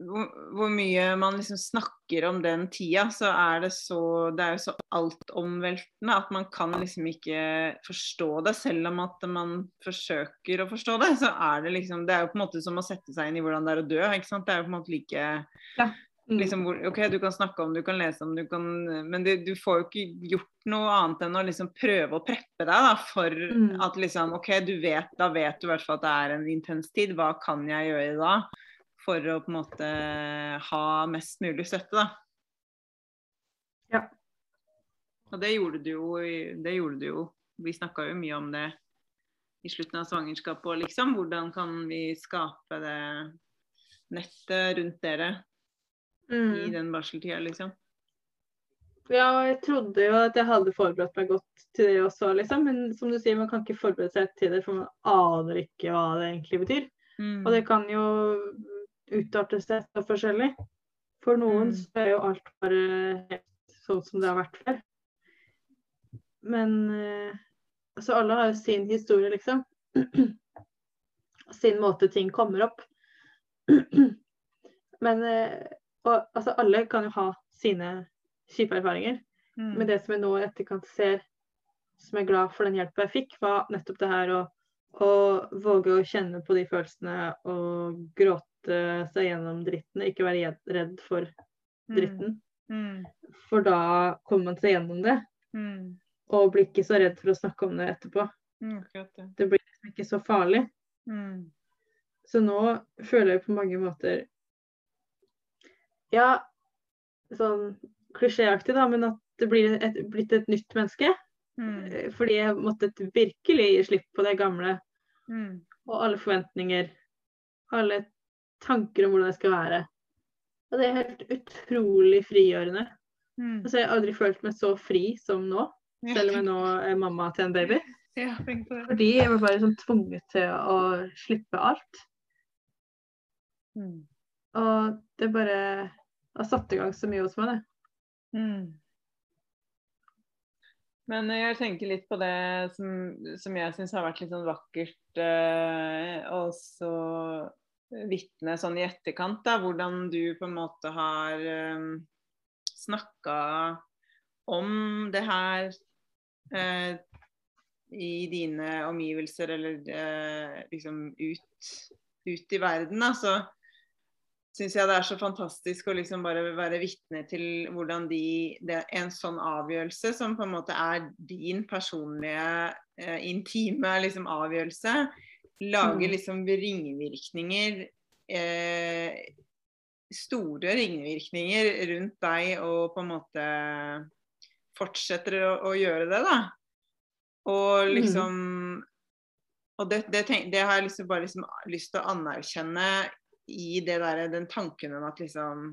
Speaker 2: hvor, hvor mye man liksom snakker om den tida, så er det så Det er jo så altomveltende at man kan liksom ikke forstå det. Selv om at man forsøker å forstå det, så er det liksom Det er jo på en måte som å sette seg inn i hvordan det er å dø. ikke sant? Det er jo på en måte like
Speaker 4: Mm.
Speaker 2: liksom, OK, du kan snakke om, du kan lese om, du kan Men det, du får jo ikke gjort noe annet enn å liksom prøve å preppe deg da, for
Speaker 4: Mm.
Speaker 2: at liksom OK, du vet, da vet du i hvert fall at det er en intens tid. Hva kan jeg gjøre da? For å på en måte ha mest mulig støtte, da.
Speaker 4: Ja.
Speaker 2: Og det gjorde du jo. Det gjorde du jo. Vi snakka jo mye om det i slutten av svangerskapet og liksom. Hvordan kan vi skape det nettet rundt dere i
Speaker 4: Mm.
Speaker 2: den barseltida, liksom.
Speaker 4: Ja, og jeg trodde jo at jeg hadde forberedt meg godt til det også, liksom. Men som du sier, man kan ikke forberede seg til det, for man aner ikke hva det egentlig betyr.
Speaker 2: Mm.
Speaker 4: Og det kan jo utarte seg så forskjellig. For noen
Speaker 2: Mm.
Speaker 4: så er jo alt bare helt sånn som det har vært før. Men eh, altså alle har jo sin historie, liksom. sin måte ting kommer opp. Men eh, og, altså, alle kan jo ha sine kjipe erfaringer.
Speaker 2: Mm.
Speaker 4: Men det som jeg nå i etterkant ser, som jeg er glad for den hjelpa jeg fikk, var nettopp det her å, å våge å kjenne på de følelsene og gråte seg gjennom dritten. Ikke være redd- for dritten.
Speaker 2: Mm.
Speaker 4: For da kommer man seg gjennom det,
Speaker 2: Mm.
Speaker 4: og blir ikke så redd for å snakke om det etterpå.
Speaker 2: Mm. Det.
Speaker 4: Det blir liksom ikke så farlig.
Speaker 2: Mm.
Speaker 4: Så nå føler jeg på mange måter Ja, sånn klisjéaktig, da, men at det blir et, blitt et nytt menneske.
Speaker 2: Mm.
Speaker 4: Eh, Fordi jeg måtte virkelig gi slipp på det gamle.
Speaker 2: Mm.
Speaker 4: Og alle forventninger. Alle tanker om hvordan jeg skal være. Og det er helt utrolig frigjørende.
Speaker 2: Mm.
Speaker 4: Altså, jeg har aldri følt meg så fri som nå, selv om jeg nå er mamma til en baby. [laughs]
Speaker 2: Ja.
Speaker 4: Fordi jeg var bare sånn tvunget til å slippe alt.
Speaker 2: Mm.
Speaker 4: Og det bare har satt i gang så mye hos meg, det.
Speaker 2: Mm. Men jeg tenker litt på det som, som jeg syns har vært litt sånn vakkert, eh, og så vitne sånn i etterkant, da, hvordan du på en måte har eh, snakka om det her eh, i dine omgivelser, eller eh, liksom ut, ut i verden. da, så syns jeg det er så fantastisk å liksom bare være vitne til hvordan de det, er En sånn avgjørelse, som på en måte er din personlige, eh, intime liksom, avgjørelse, lager
Speaker 4: Mm.
Speaker 2: liksom ringvirkninger eh, Store ringvirkninger rundt deg, og på en måte fortsetter å, å gjøre det, da. Og liksom Og det, det, tenk, det har jeg liksom bare liksom lyst til å anerkjenne i det der, den tanken om at liksom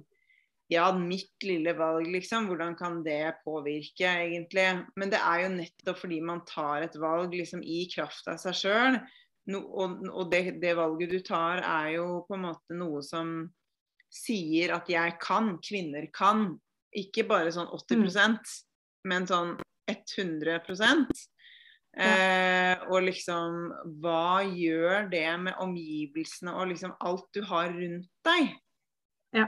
Speaker 2: Ja, mitt lille valg, liksom. Hvordan kan det påvirke, egentlig? Men det er jo nettopp fordi man tar et valg liksom i kraft av seg sjøl. No, og og det, det valget du tar, er jo på en måte noe som sier at jeg kan, kvinner kan. Ikke bare sånn 80% men sånn 100 Eh, og liksom Hva gjør det med omgivelsene og liksom alt du har rundt deg?
Speaker 4: Ja.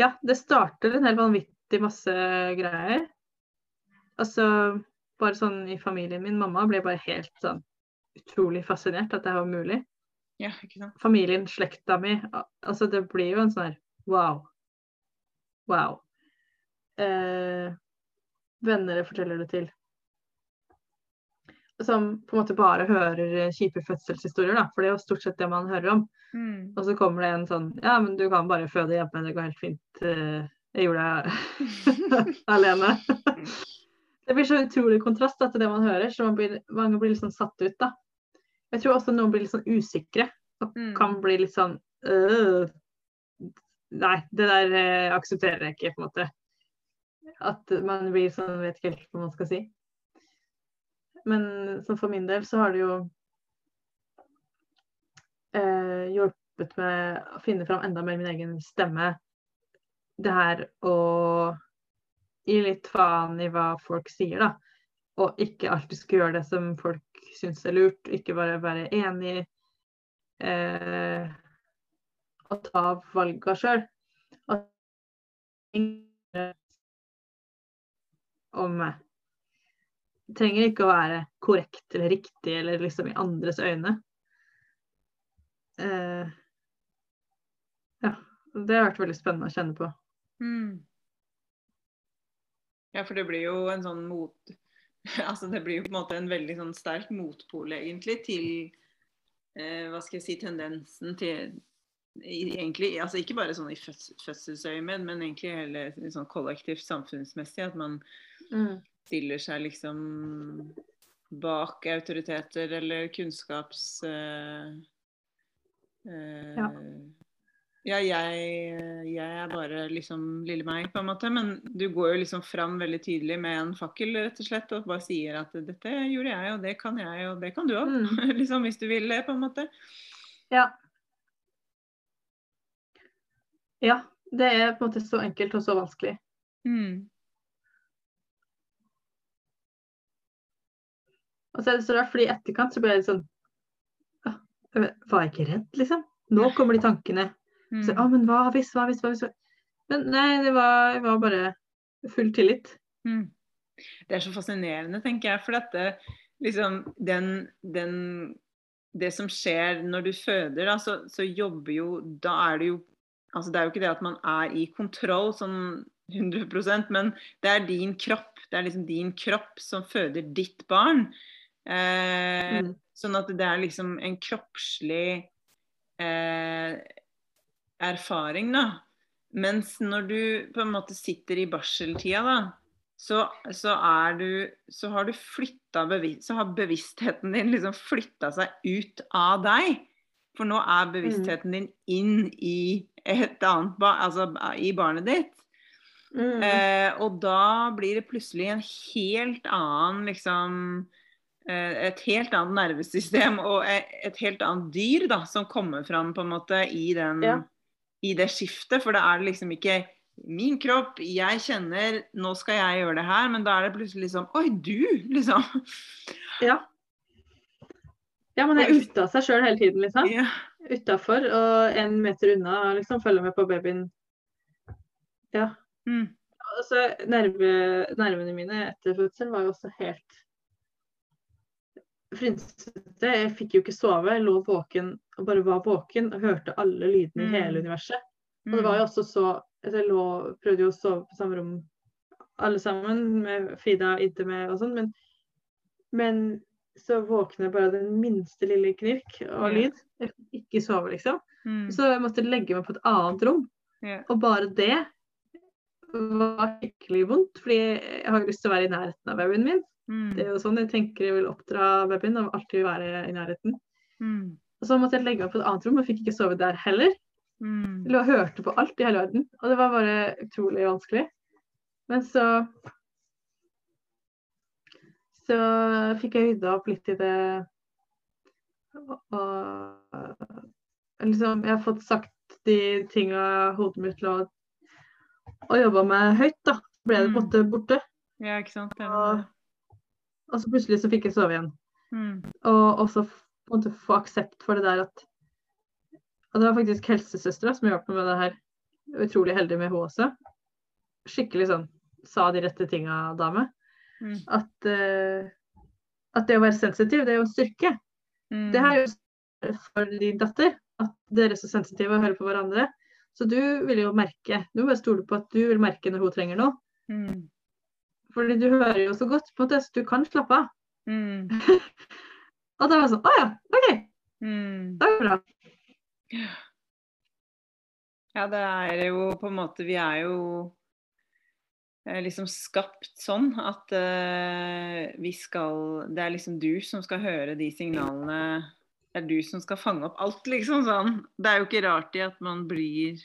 Speaker 4: ja, det starter en helt vanvittig masse greier. Altså, bare sånn i familien min, mamma ble bare helt sånn utrolig fascinert at det var mulig.
Speaker 2: Ja?
Speaker 4: Familien, slekta mi, altså det blir jo en sånn her wow. Wow. Eh, venner jeg forteller det til. Som på en måte bare hører kjipe fødselshistorier, da. For det er jo stort sett det man hører om.
Speaker 2: Mm.
Speaker 4: Og så kommer det en sånn Ja, men du kan bare føde hjemme, det går helt fint. Eh, Jeg gjorde det [laughs] alene. [laughs] Det blir så utrolig kontrast da, til det man hører, så man blir, mange blir sånn satt ut, da. Jeg tror også noen blir litt sånn usikre, og
Speaker 2: Mm.
Speaker 4: kan bli litt sånn øh, Nei, det der eh, aksepterer jeg ikke, på en måte. At man blir sånn, vet ikke helt hva man skal si. Men sånn for min del så har det jo eh, hjulpet med å finne fram enda mer min egen stemme. Det her å gi litt faen i hva folk sier, da. Og ikke alltid skulle gjøre det som folk syns er lurt. Ikke bare være enig. Eh, og ta valga sjøl. Om meg. Trenger ikke å være korrekt eller riktig eller liksom i andres øyne. Eh, ja. Det har vært veldig spennende å kjenne på.
Speaker 2: Mm. Ja, for det blir jo en sånn mot [laughs] Altså det blir jo på en måte en veldig sånn sterk motpol egentlig til eh, Hva skal jeg si tendensen til egentlig, altså Ikke bare sånn i føds, fødselsøyemed, men egentlig hele sånn kollektivt samfunnsmessig. At man stiller seg liksom bak autoriteter eller kunnskaps... eh, eh,
Speaker 4: Ja.
Speaker 2: Ja, jeg, jeg er bare liksom lille meg, på en måte. Men du går jo liksom fram veldig tydelig med en fakkel, rett og slett, og bare sier at dette gjorde jeg, og det kan jeg, og det kan du òg.
Speaker 4: Mm. [laughs]
Speaker 2: liksom, hvis du vil det, på en måte.
Speaker 4: Ja. Ja. Det er på en måte så enkelt og så vanskelig.
Speaker 2: Mm.
Speaker 4: Og så er det så rart, fordi i etterkant så ble jeg litt sånn «Ah, Var jeg ikke redd, liksom? Nå kommer de tankene.
Speaker 2: Mm.
Speaker 4: Så, ah, men hva hvis, hva hvis, hva hvis? Men nei, det var, det var bare full tillit.
Speaker 2: Mm. Det er så fascinerende, tenker jeg. For dette, liksom, den, den, det som skjer når du føder, da, så, så jobber jo Da er det jo altså Det er jo ikke det at man er i kontroll sånn 100% men det er din kropp. Det er liksom din kropp som føder ditt barn. Eh,
Speaker 4: Mm.
Speaker 2: Sånn at det er liksom en kroppslig eh, erfaring, da. Mens når du på en måte sitter i barseltida, da, så, så er du Så har du flytta bevisst, Så har bevisstheten din liksom flytta seg ut av deg. For nå er bevisstheten din inn i et annet barn, altså i barnet ditt.
Speaker 4: Mm.
Speaker 2: Eh, og da blir det plutselig en helt annen liksom eh, Et helt annet nervesystem og et helt annet dyr da, som kommer fram på en måte i, den,
Speaker 4: Ja.
Speaker 2: I det skiftet. For da er det liksom ikke min kropp, jeg kjenner, nå skal jeg gjøre det her. Men da er det plutselig liksom Oi, du, [laughs] liksom.
Speaker 4: Ja. Ja, man er ute av seg sjøl hele tiden, liksom.
Speaker 2: Ja.
Speaker 4: Utafor og en meter unna, liksom. Følger med på babyen. Ja.
Speaker 2: Mm.
Speaker 4: så nerve, nervene mine etter fødselen var jo også helt frynsete. Jeg fikk jo ikke sove. Jeg lå våken og bare var våken og hørte alle lydene i
Speaker 2: Mm.
Speaker 4: hele universet. Og det var jo også så altså, Jeg lå, prøvde jo å sove på samme rom alle sammen, med Frida inntil meg og sånn, men, men så våkner jeg bare av den minste lille knirk og lyd. Jeg fikk ikke sove, liksom.
Speaker 2: Mm.
Speaker 4: Så jeg måtte legge meg på et annet rom.
Speaker 2: Yeah.
Speaker 4: Og bare det var skikkelig vondt, fordi jeg har lyst til å være i nærheten av babyen min.
Speaker 2: Mm.
Speaker 4: Det er jo sånn jeg tenker jeg vil oppdra babyen, og alltid være i nærheten.
Speaker 2: Mm.
Speaker 4: Og så måtte jeg legge meg på et annet rom, og fikk ikke sove der heller.
Speaker 2: Mm.
Speaker 4: Jeg hørte på alt i hele verden, og det var bare utrolig vanskelig. Men så så fikk jeg rydda opp litt i det og, og liksom Jeg har fått sagt de tinga hodet mitt lå og jobba med høyt, da. Ble det en måte borte.
Speaker 2: Ja, ikke sant.
Speaker 4: Og, og så plutselig så fikk jeg sove igjen.
Speaker 2: mm.
Speaker 4: Og også f- på en måte få aksept for det der at Og det var faktisk helsesøstera som hjalp meg med det her. Utrolig heldig med henne også. Skikkelig sånn sa de rette tinga, dame.
Speaker 2: Mm.
Speaker 4: At, uh, at det å være sensitiv, det er jo en styrke.
Speaker 2: Mm.
Speaker 4: Det er jo for din datter. At dere er så sensitive og hører på hverandre. Så du vil jo merke Du må bare stole på at du vil merke når hun trenger noe.
Speaker 2: Mm.
Speaker 4: Fordi du hører jo så godt, på måte, så du kan slappe av.
Speaker 2: Mm. [laughs]
Speaker 4: Og da var jeg sånn Å ja, OK,
Speaker 2: Mm.
Speaker 4: det bra.
Speaker 2: Ja, det er jo på en måte Vi er jo eh, liksom skapt sånn at uh, vi skal Det er liksom du som skal høre de signalene. Det er du som skal fange opp alt, liksom sånn. Det er jo ikke rart i at man blir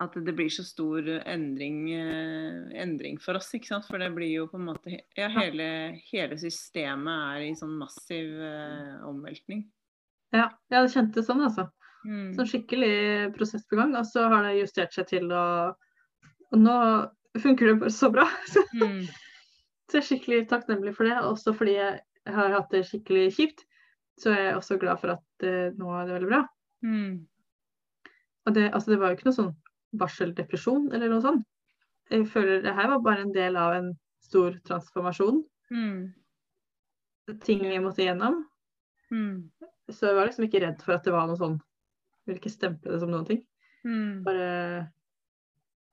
Speaker 2: at det blir så stor endring, eh, endring for oss, ikke sant. For det blir jo på en måte Ja, hele, hele systemet er i sånn massiv eh, omveltning.
Speaker 4: Ja, ja, det kjentes sånn, altså.
Speaker 2: Mm.
Speaker 4: Sånn skikkelig prosess på gang. Og så har det justert seg til å Og nå funker det bare så bra. [laughs]
Speaker 2: Mm.
Speaker 4: så jeg er skikkelig takknemlig for det. Også fordi jeg har hatt det skikkelig kjipt, så er jeg også glad for at eh, nå er det veldig bra.
Speaker 2: Mm.
Speaker 4: Og det, altså, det var jo ikke noe sånn barseldepresjon eller noe sånt. Jeg føler det her var bare en del av en stor transformasjon.
Speaker 2: Mm.
Speaker 4: Ting jeg måtte igjennom.
Speaker 2: Mm.
Speaker 4: Så jeg var liksom ikke redd for at det var noe sånn Jeg vil ikke stemple det som noen ting.
Speaker 2: Mm.
Speaker 4: Bare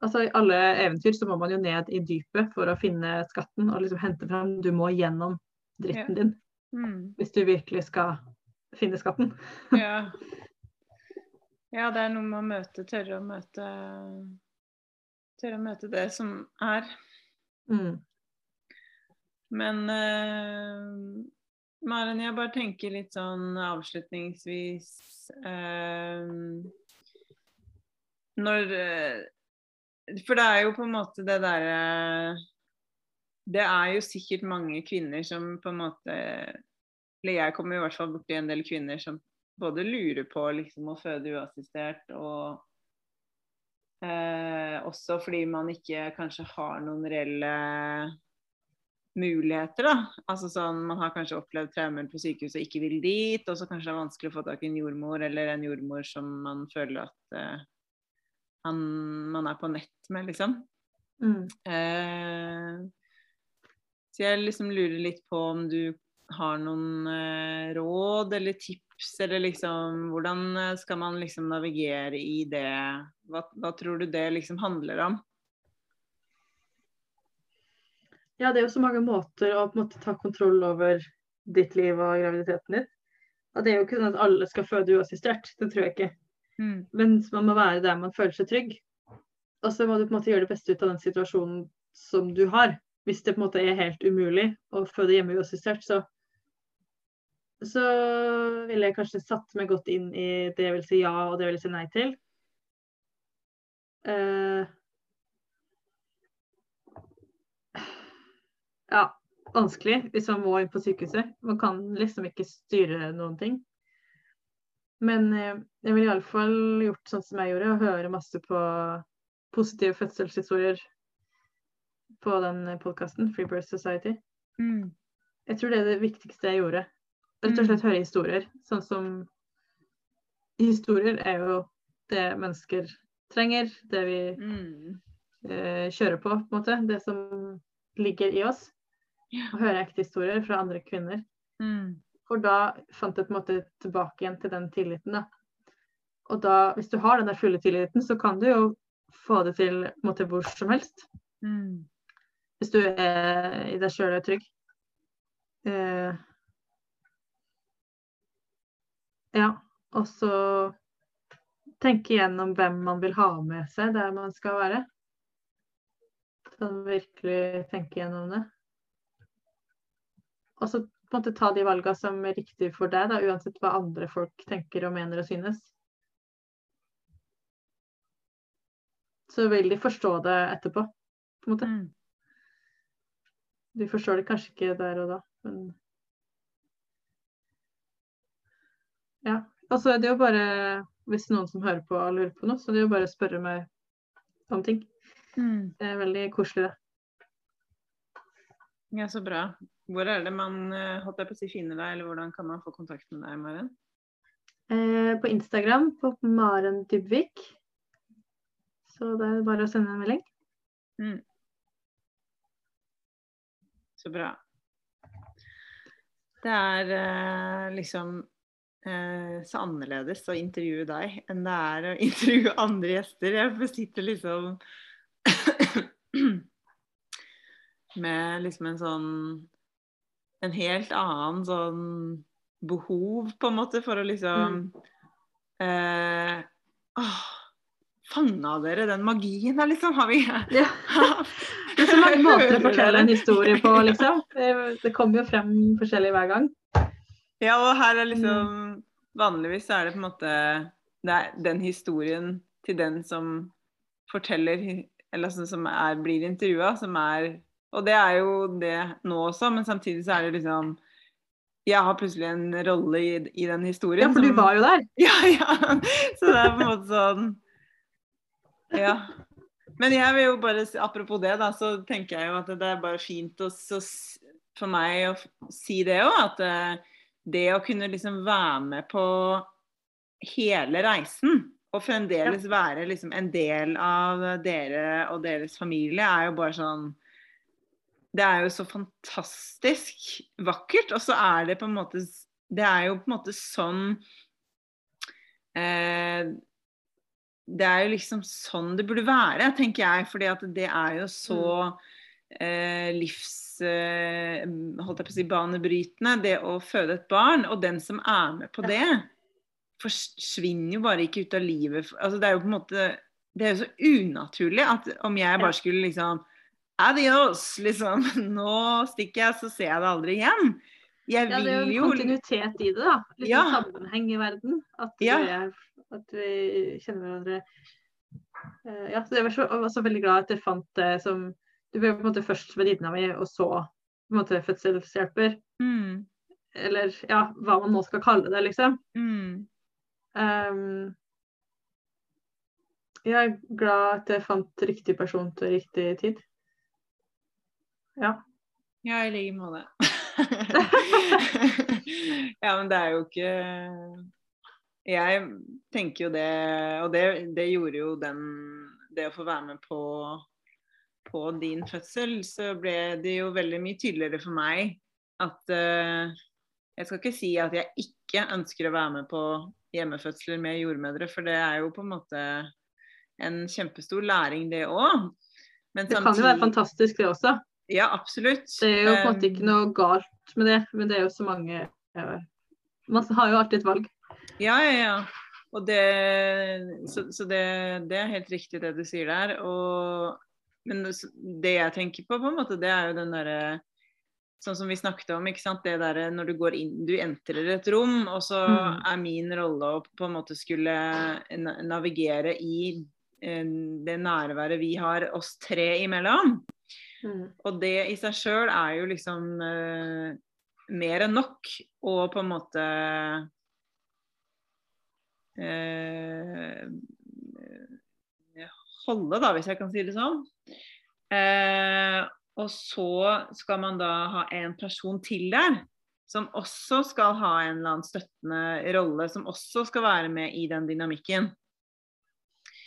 Speaker 4: Altså, i alle eventyr så må man jo ned i dypet for å finne skatten og liksom hente fram. Du må gjennom dritten din
Speaker 2: Mm.
Speaker 4: hvis du virkelig skal finne skatten.
Speaker 2: Ja. [laughs] ja, det er noe med å møte, tørre å møte Tørre å møte det som er.
Speaker 4: Mm.
Speaker 2: Men uh, Maren, jeg bare tenker litt sånn avslutningsvis eh, Når eh, For det er jo på en måte det derre Det er jo sikkert mange kvinner som på en måte Eller jeg kommer i hvert fall borti en del kvinner som både lurer på liksom å føde uassistert og eh, også fordi man ikke kanskje har noen reelle muligheter, da. Altså sånn, Man har kanskje opplevd traumer på sykehuset og ikke vil dit, og så kanskje det er vanskelig å få tak i en jordmor, eller en jordmor som man føler at eh, han, man er på nett med, liksom.
Speaker 4: Mm.
Speaker 2: Eh, så jeg liksom lurer litt på om du har noen eh, råd eller tips, eller liksom Hvordan eh, skal man liksom navigere i det? Hva, hva tror du det liksom handler om?
Speaker 4: Ja, det er jo så mange måter å på en måte ta kontroll over ditt liv og graviditeten din. Og det er jo ikke sånn at alle skal føde uassistert, det tror jeg ikke.
Speaker 2: Mm.
Speaker 4: Men man må være der man føler seg trygg. Og så må du på en måte gjøre det beste ut av den situasjonen som du har. Hvis det på en måte er helt umulig å føde hjemme uassistert, så så ville jeg kanskje satt meg godt inn i det jeg vil si ja og det jeg vil si nei til. Uh, ja, vanskelig hvis man må inn på sykehuset. Man kan liksom ikke styre noen ting. Men uh, jeg ville iallfall gjort sånn som jeg gjorde, og høre masse på positive fødselshistorier på den podkasten, Free Birth Society.
Speaker 2: Mm.
Speaker 4: Jeg tror det er det viktigste jeg gjorde. Rett og slett høre historier. Sånn som Historier er jo det mennesker trenger, det vi
Speaker 2: Mm.
Speaker 4: eh, kjører på, på en måte. Det som ligger i oss. Å høre ekte historier fra andre kvinner.
Speaker 2: Mm.
Speaker 4: For da fant jeg på en måte tilbake igjen til den tilliten. da. Og da, hvis du har den der fulle tilliten, så kan du jo få det til på en måte hvor som helst.
Speaker 2: Mm.
Speaker 4: Hvis du er i deg sjøl er trygg. Eh, ja, og så tenke igjennom hvem man vil ha med seg der man skal være. Sånn virkelig tenke igjennom det. Og så på en måte ta de valgene som er riktige for deg, da, uansett hva andre folk tenker og mener og synes. Så vil de forstå det etterpå, på en måte.
Speaker 2: Mm.
Speaker 4: Du forstår det kanskje ikke der og da, men Ja. Altså, det er jo bare Hvis noen som hører på lurer på noe, så det er jo bare å spørre meg om ting.
Speaker 2: Mm.
Speaker 4: Det er veldig koselig, det.
Speaker 2: Ja, så bra. Hvor er det man eh, holdt jeg på å si, finner deg, eller hvordan kan man få kontakt med deg, Maren?
Speaker 4: Eh, på Instagram på Maren Dybvik. Så det er bare å sende en melding.
Speaker 2: Mm. Så bra. Det er eh, liksom så annerledes å intervjue deg enn det er å [laughs] intervjue andre gjester. Jeg sitter liksom [clears throat] med liksom en sånn En helt annen sånn behov, på en måte, for å liksom eh, åh, Fanga dere den magien der, liksom? Har vi
Speaker 4: Ja. [laughs] Det er så mange måter å fortelle en historie på, [laughs] liksom. Det, det kommer jo frem forskjellig hver gang.
Speaker 2: Ja, og her er liksom Vanligvis er det på en måte det er den historien til den som forteller Eller altså, som er, blir intervjua, som er Og det er jo det nå også, men samtidig så er det liksom jeg har plutselig en rolle i, i den historien.
Speaker 4: Ja, for du
Speaker 2: som-
Speaker 4: var jo der. [laughs]
Speaker 2: Ja, ja. Så det er på en måte sånn Ja. Men jeg vil jo bare, apropos det, da, så tenker jeg jo at det er bare fint å, så, for meg å si det òg. At eh, det å kunne liksom være med på hele reisen, og fremdeles være liksom en del av dere og deres familie, er jo bare sånn Det er jo så fantastisk vakkert. Og så er det på en måte Det er jo på en måte sånn eh, det er jo liksom sånn det burde være, tenker jeg. fordi at det er jo så eh, livs... Eh, holdt jeg på å si banebrytende, det å føde et barn. Og den som er med på det, forsvinner jo bare ikke ut av livet. Altså, det er jo på en måte Det er jo så unaturlig at om jeg bare skulle liksom Adios! Liksom. [laughs] Nå stikker jeg, så ser jeg det aldri igjen. Jeg
Speaker 4: Ja, det er jo en kontinuitet i det, da. Litt
Speaker 2: Ja.
Speaker 4: sånn sammenheng i verden. At,
Speaker 2: Ja.
Speaker 4: vi, at vi kjenner hverandre Eh, Ja, så jeg var så, var så veldig glad at jeg fant det som Du ble på en måte først venninna mi, og så på en måte fødselshjelper.
Speaker 2: mm,
Speaker 4: Eller ja, hva man nå skal kalle det, liksom.
Speaker 2: mm,
Speaker 4: Um, jeg er glad at jeg fant riktig person til riktig tid. Ja.
Speaker 2: Ja, i like måte. [laughs] ja, men det er jo ikke Jeg tenker jo det, og det, det gjorde jo den Det å få være med på, på din fødsel, så ble det jo veldig mye tydeligere for meg at uh, Jeg skal ikke si at jeg ikke ønsker å være med på hjemmefødsler med jordmødre, for det er jo på en måte en kjempestor læring, det òg.
Speaker 4: Det kan jo være fantastisk, det også.
Speaker 2: Ja, absolutt.
Speaker 4: Det er jo på en måte ikke noe galt med det, men det er jo så mange Man har jo alltid et valg.
Speaker 2: Ja, ja, ja. Og det, så så det, det er helt riktig det du sier der. Og, men det jeg tenker på, på en måte, det er jo den derre Sånn som vi snakket om, ikke sant. Det derre når du går inn Du entrer et rom, og så
Speaker 4: Mm.
Speaker 2: er min rolle å på en måte skulle na- navigere i eh, det nærværet vi har oss tre imellom.
Speaker 4: Mm.
Speaker 2: Og det i seg sjøl er jo liksom eh, mer enn nok å på en måte eh, holde, da, hvis jeg kan si det sånn. Eh, og så skal man da ha en person til der, som også skal ha en eller annen støttende rolle, som også skal være med i den dynamikken.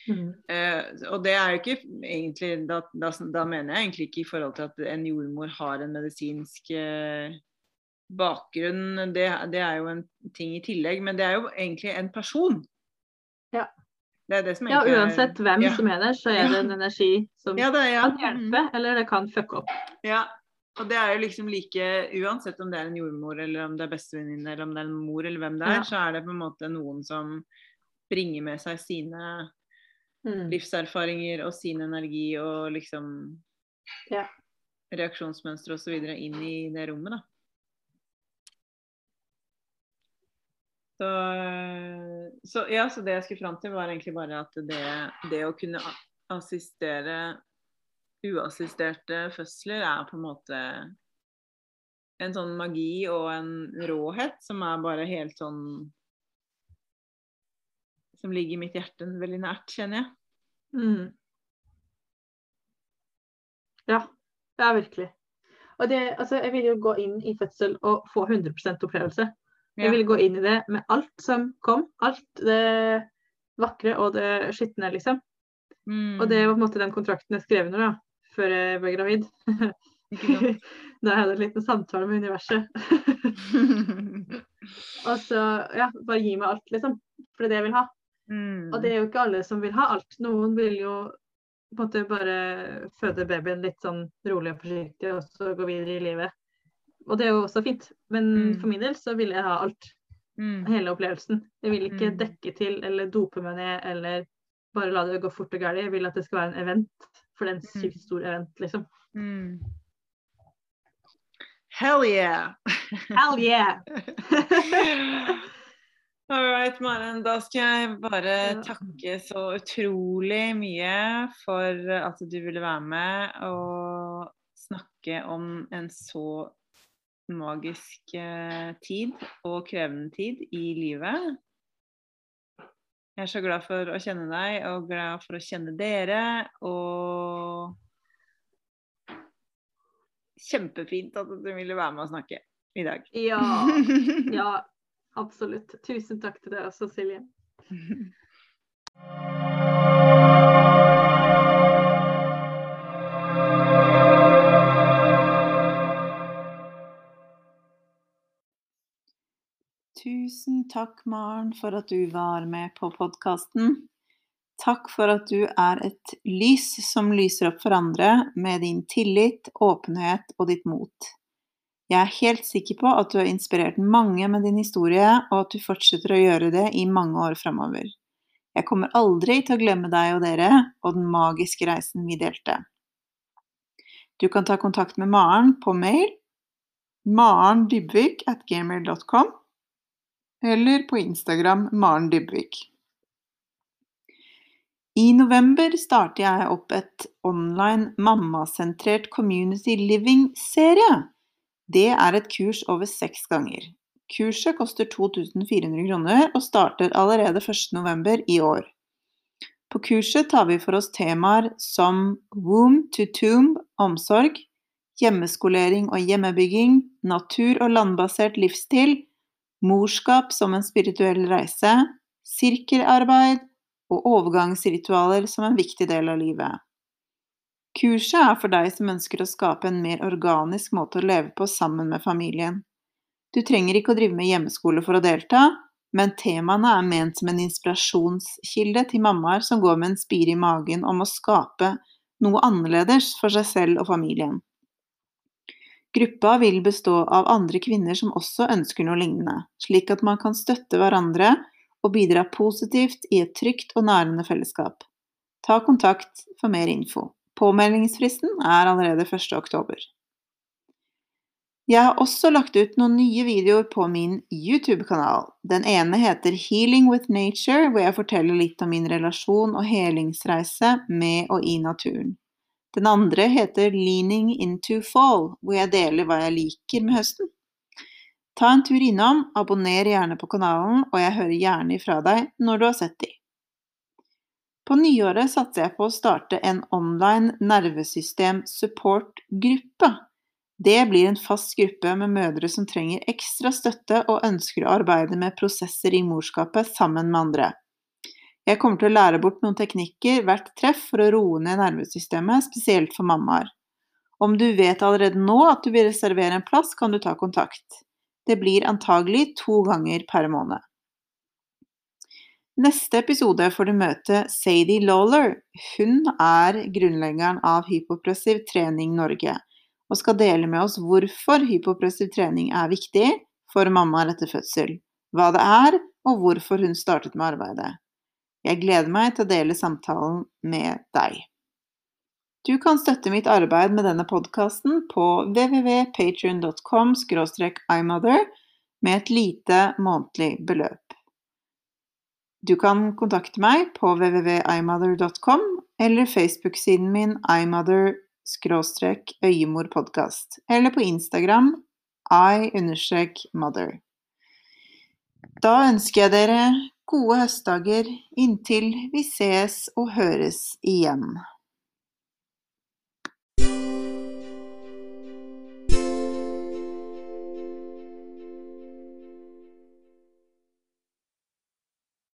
Speaker 4: Mm.
Speaker 2: Eh, og det er jo ikke egentlig da, da, da mener jeg egentlig ikke i forhold til at en jordmor har en medisinsk eh, bakgrunn, det, det er jo en ting i tillegg, men det er jo egentlig en person.
Speaker 4: Ja.
Speaker 2: Det det
Speaker 4: Ja,
Speaker 2: uansett er-
Speaker 4: hvem
Speaker 2: ja.
Speaker 4: som er der, så er det en energi som
Speaker 2: Ja, det
Speaker 4: kan hjelpe, eller det kan fucke opp.
Speaker 2: Ja. Og det er jo liksom like Uansett om det er en jordmor, eller om det er bestevenninne, eller om det er en mor, eller hvem det er, så er det på en måte noen som bringer med seg sine
Speaker 4: Mm.
Speaker 2: livserfaringer og sin energi og liksom
Speaker 4: Ja.
Speaker 2: reaksjonsmønstre osv. inn i det rommet, da. Så, så, ja, så det jeg skulle fram til, var egentlig bare at det, det å kunne assistere uassisterte fødsler er på en måte en sånn magi og en råhet som er bare helt sånn Som ligger mitt hjerte veldig nært, kjenner jeg.
Speaker 4: Mm. Ja, er virkelig. Og det, altså, jeg vil jo gå inn i fødsel og få 100% opplevelse. Jeg ville gå inn i det med alt som kom. Alt det vakre og det skitne, liksom.
Speaker 2: Mm.
Speaker 4: Og det var på en måte den kontrakten jeg skrev under da, før jeg ble gravid. [laughs] Da hadde jeg hadde en liten samtale med universet. [laughs] og så, ja, bare gi meg alt, liksom. For det er det jeg vil ha.
Speaker 2: mm.
Speaker 4: Og det er jo ikke alle som vil ha alt. Noen vil jo på en måte bare føde babyen litt sånn rolig og forsiktig, og så gå videre i livet. Og det er jo også fint. Men
Speaker 2: Mm.
Speaker 4: for min del så vil jeg ha alt.
Speaker 2: Mm.
Speaker 4: Hele opplevelsen. Jeg vil ikke
Speaker 2: Mm.
Speaker 4: dekke til eller dope meg ned eller bare la det gå fort og galt. Jeg vil at det skal være en event. For det er en sykt stor event, liksom.
Speaker 2: Mm. Hell yeah!
Speaker 4: Hell yeah! [laughs]
Speaker 2: Alright,
Speaker 5: right, Maren. Da skal jeg bare takke så utrolig mye for at du ville være med og snakke om en så magisk eh, tid og krevende tid i livet. Jeg er så glad for å kjenne deg og glad for å kjenne dere. Og kjempefint at du ville være med og snakke i dag.
Speaker 4: Ja, [laughs] ja, absolutt. Tusen takk til deg også, Silje. [laughs]
Speaker 2: Tusen takk, Maren, for at du var med på podkasten. Takk for at du er et lys som lyser opp for andre med din tillit, åpenhet og ditt mot. Jeg er helt sikker på at du har inspirert mange med din historie, og at du fortsetter å gjøre det i mange år framover. Jeg kommer aldri til å glemme deg og dere og den magiske reisen vi delte. Du kan ta kontakt med Maren på mail marendybvik eller på Instagram Maren Dybvik. I november starter jeg opp et online mammasentrert community living-serie. Det er et kurs over seks ganger. Kurset koster 2400 kroner og starter allerede 1. november i år. På kurset tar vi for oss temaer som womb to tomb, omsorg, hjemmeskolering og hjemmebygging, natur- og landbasert livsstil, morskap som en spirituell reise, sirkelarbeid og overgangsritualer som en viktig del av livet. Kurset er for deg som ønsker å skape en mer organisk måte å leve på sammen med familien. Du trenger ikke å drive med hjemmeskole for å delta, men temaene er ment som en inspirasjonskilde til mammaer som går med en spire i magen om å skape noe annerledes for seg selv og familien. Gruppa vil bestå av andre kvinner som også ønsker noe lignende, slik at man kan støtte hverandre og bidra positivt i et trygt og nærende fellesskap. Ta kontakt for mer info. Påmeldingsfristen er allerede 1. oktober. Jeg har også lagt ut noen nye videoer på min YouTube-kanal. Den ene heter Healing with Nature, hvor jeg forteller litt om min relasjon og helingsreise med og i naturen. Den andre heter Leaning into Fall, hvor jeg deler hva jeg liker med høsten. Ta en tur innom, abonner gjerne på kanalen, og jeg hører gjerne ifra deg når du har sett de. På nyåret satser jeg på å starte en online nervesystem-support-gruppe. Det blir en fast gruppe med mødre som trenger ekstra støtte og ønsker å arbeide med prosesser i morskapet sammen med andre. Jeg kommer til å lære bort noen teknikker hvert treff for å roe ned nervesystemet, spesielt for mammaer. Om du vet allerede nå at du vil reservere en plass, kan du ta kontakt. Det blir antagelig to ganger per måned. Neste episode får du møte Sadie Lawler. Hun er grunnleggeren av Hypopressiv trening Norge, og skal dele med oss hvorfor hypopressiv trening er viktig for mammaer etter fødsel, hva det er, og hvorfor hun startet med arbeidet. Jeg gleder meg til å dele samtalen med deg. Du kan støtte mitt arbeid med denne podkasten på www.patrion.com imother med et lite månedlig beløp. Du kan kontakte meg på www.imother.com eller Facebook-siden min imother-øyemorpodkast, eller på Instagram i-mother. Da ønsker jeg dere gode høstdager inntil vi ses og høres igjen.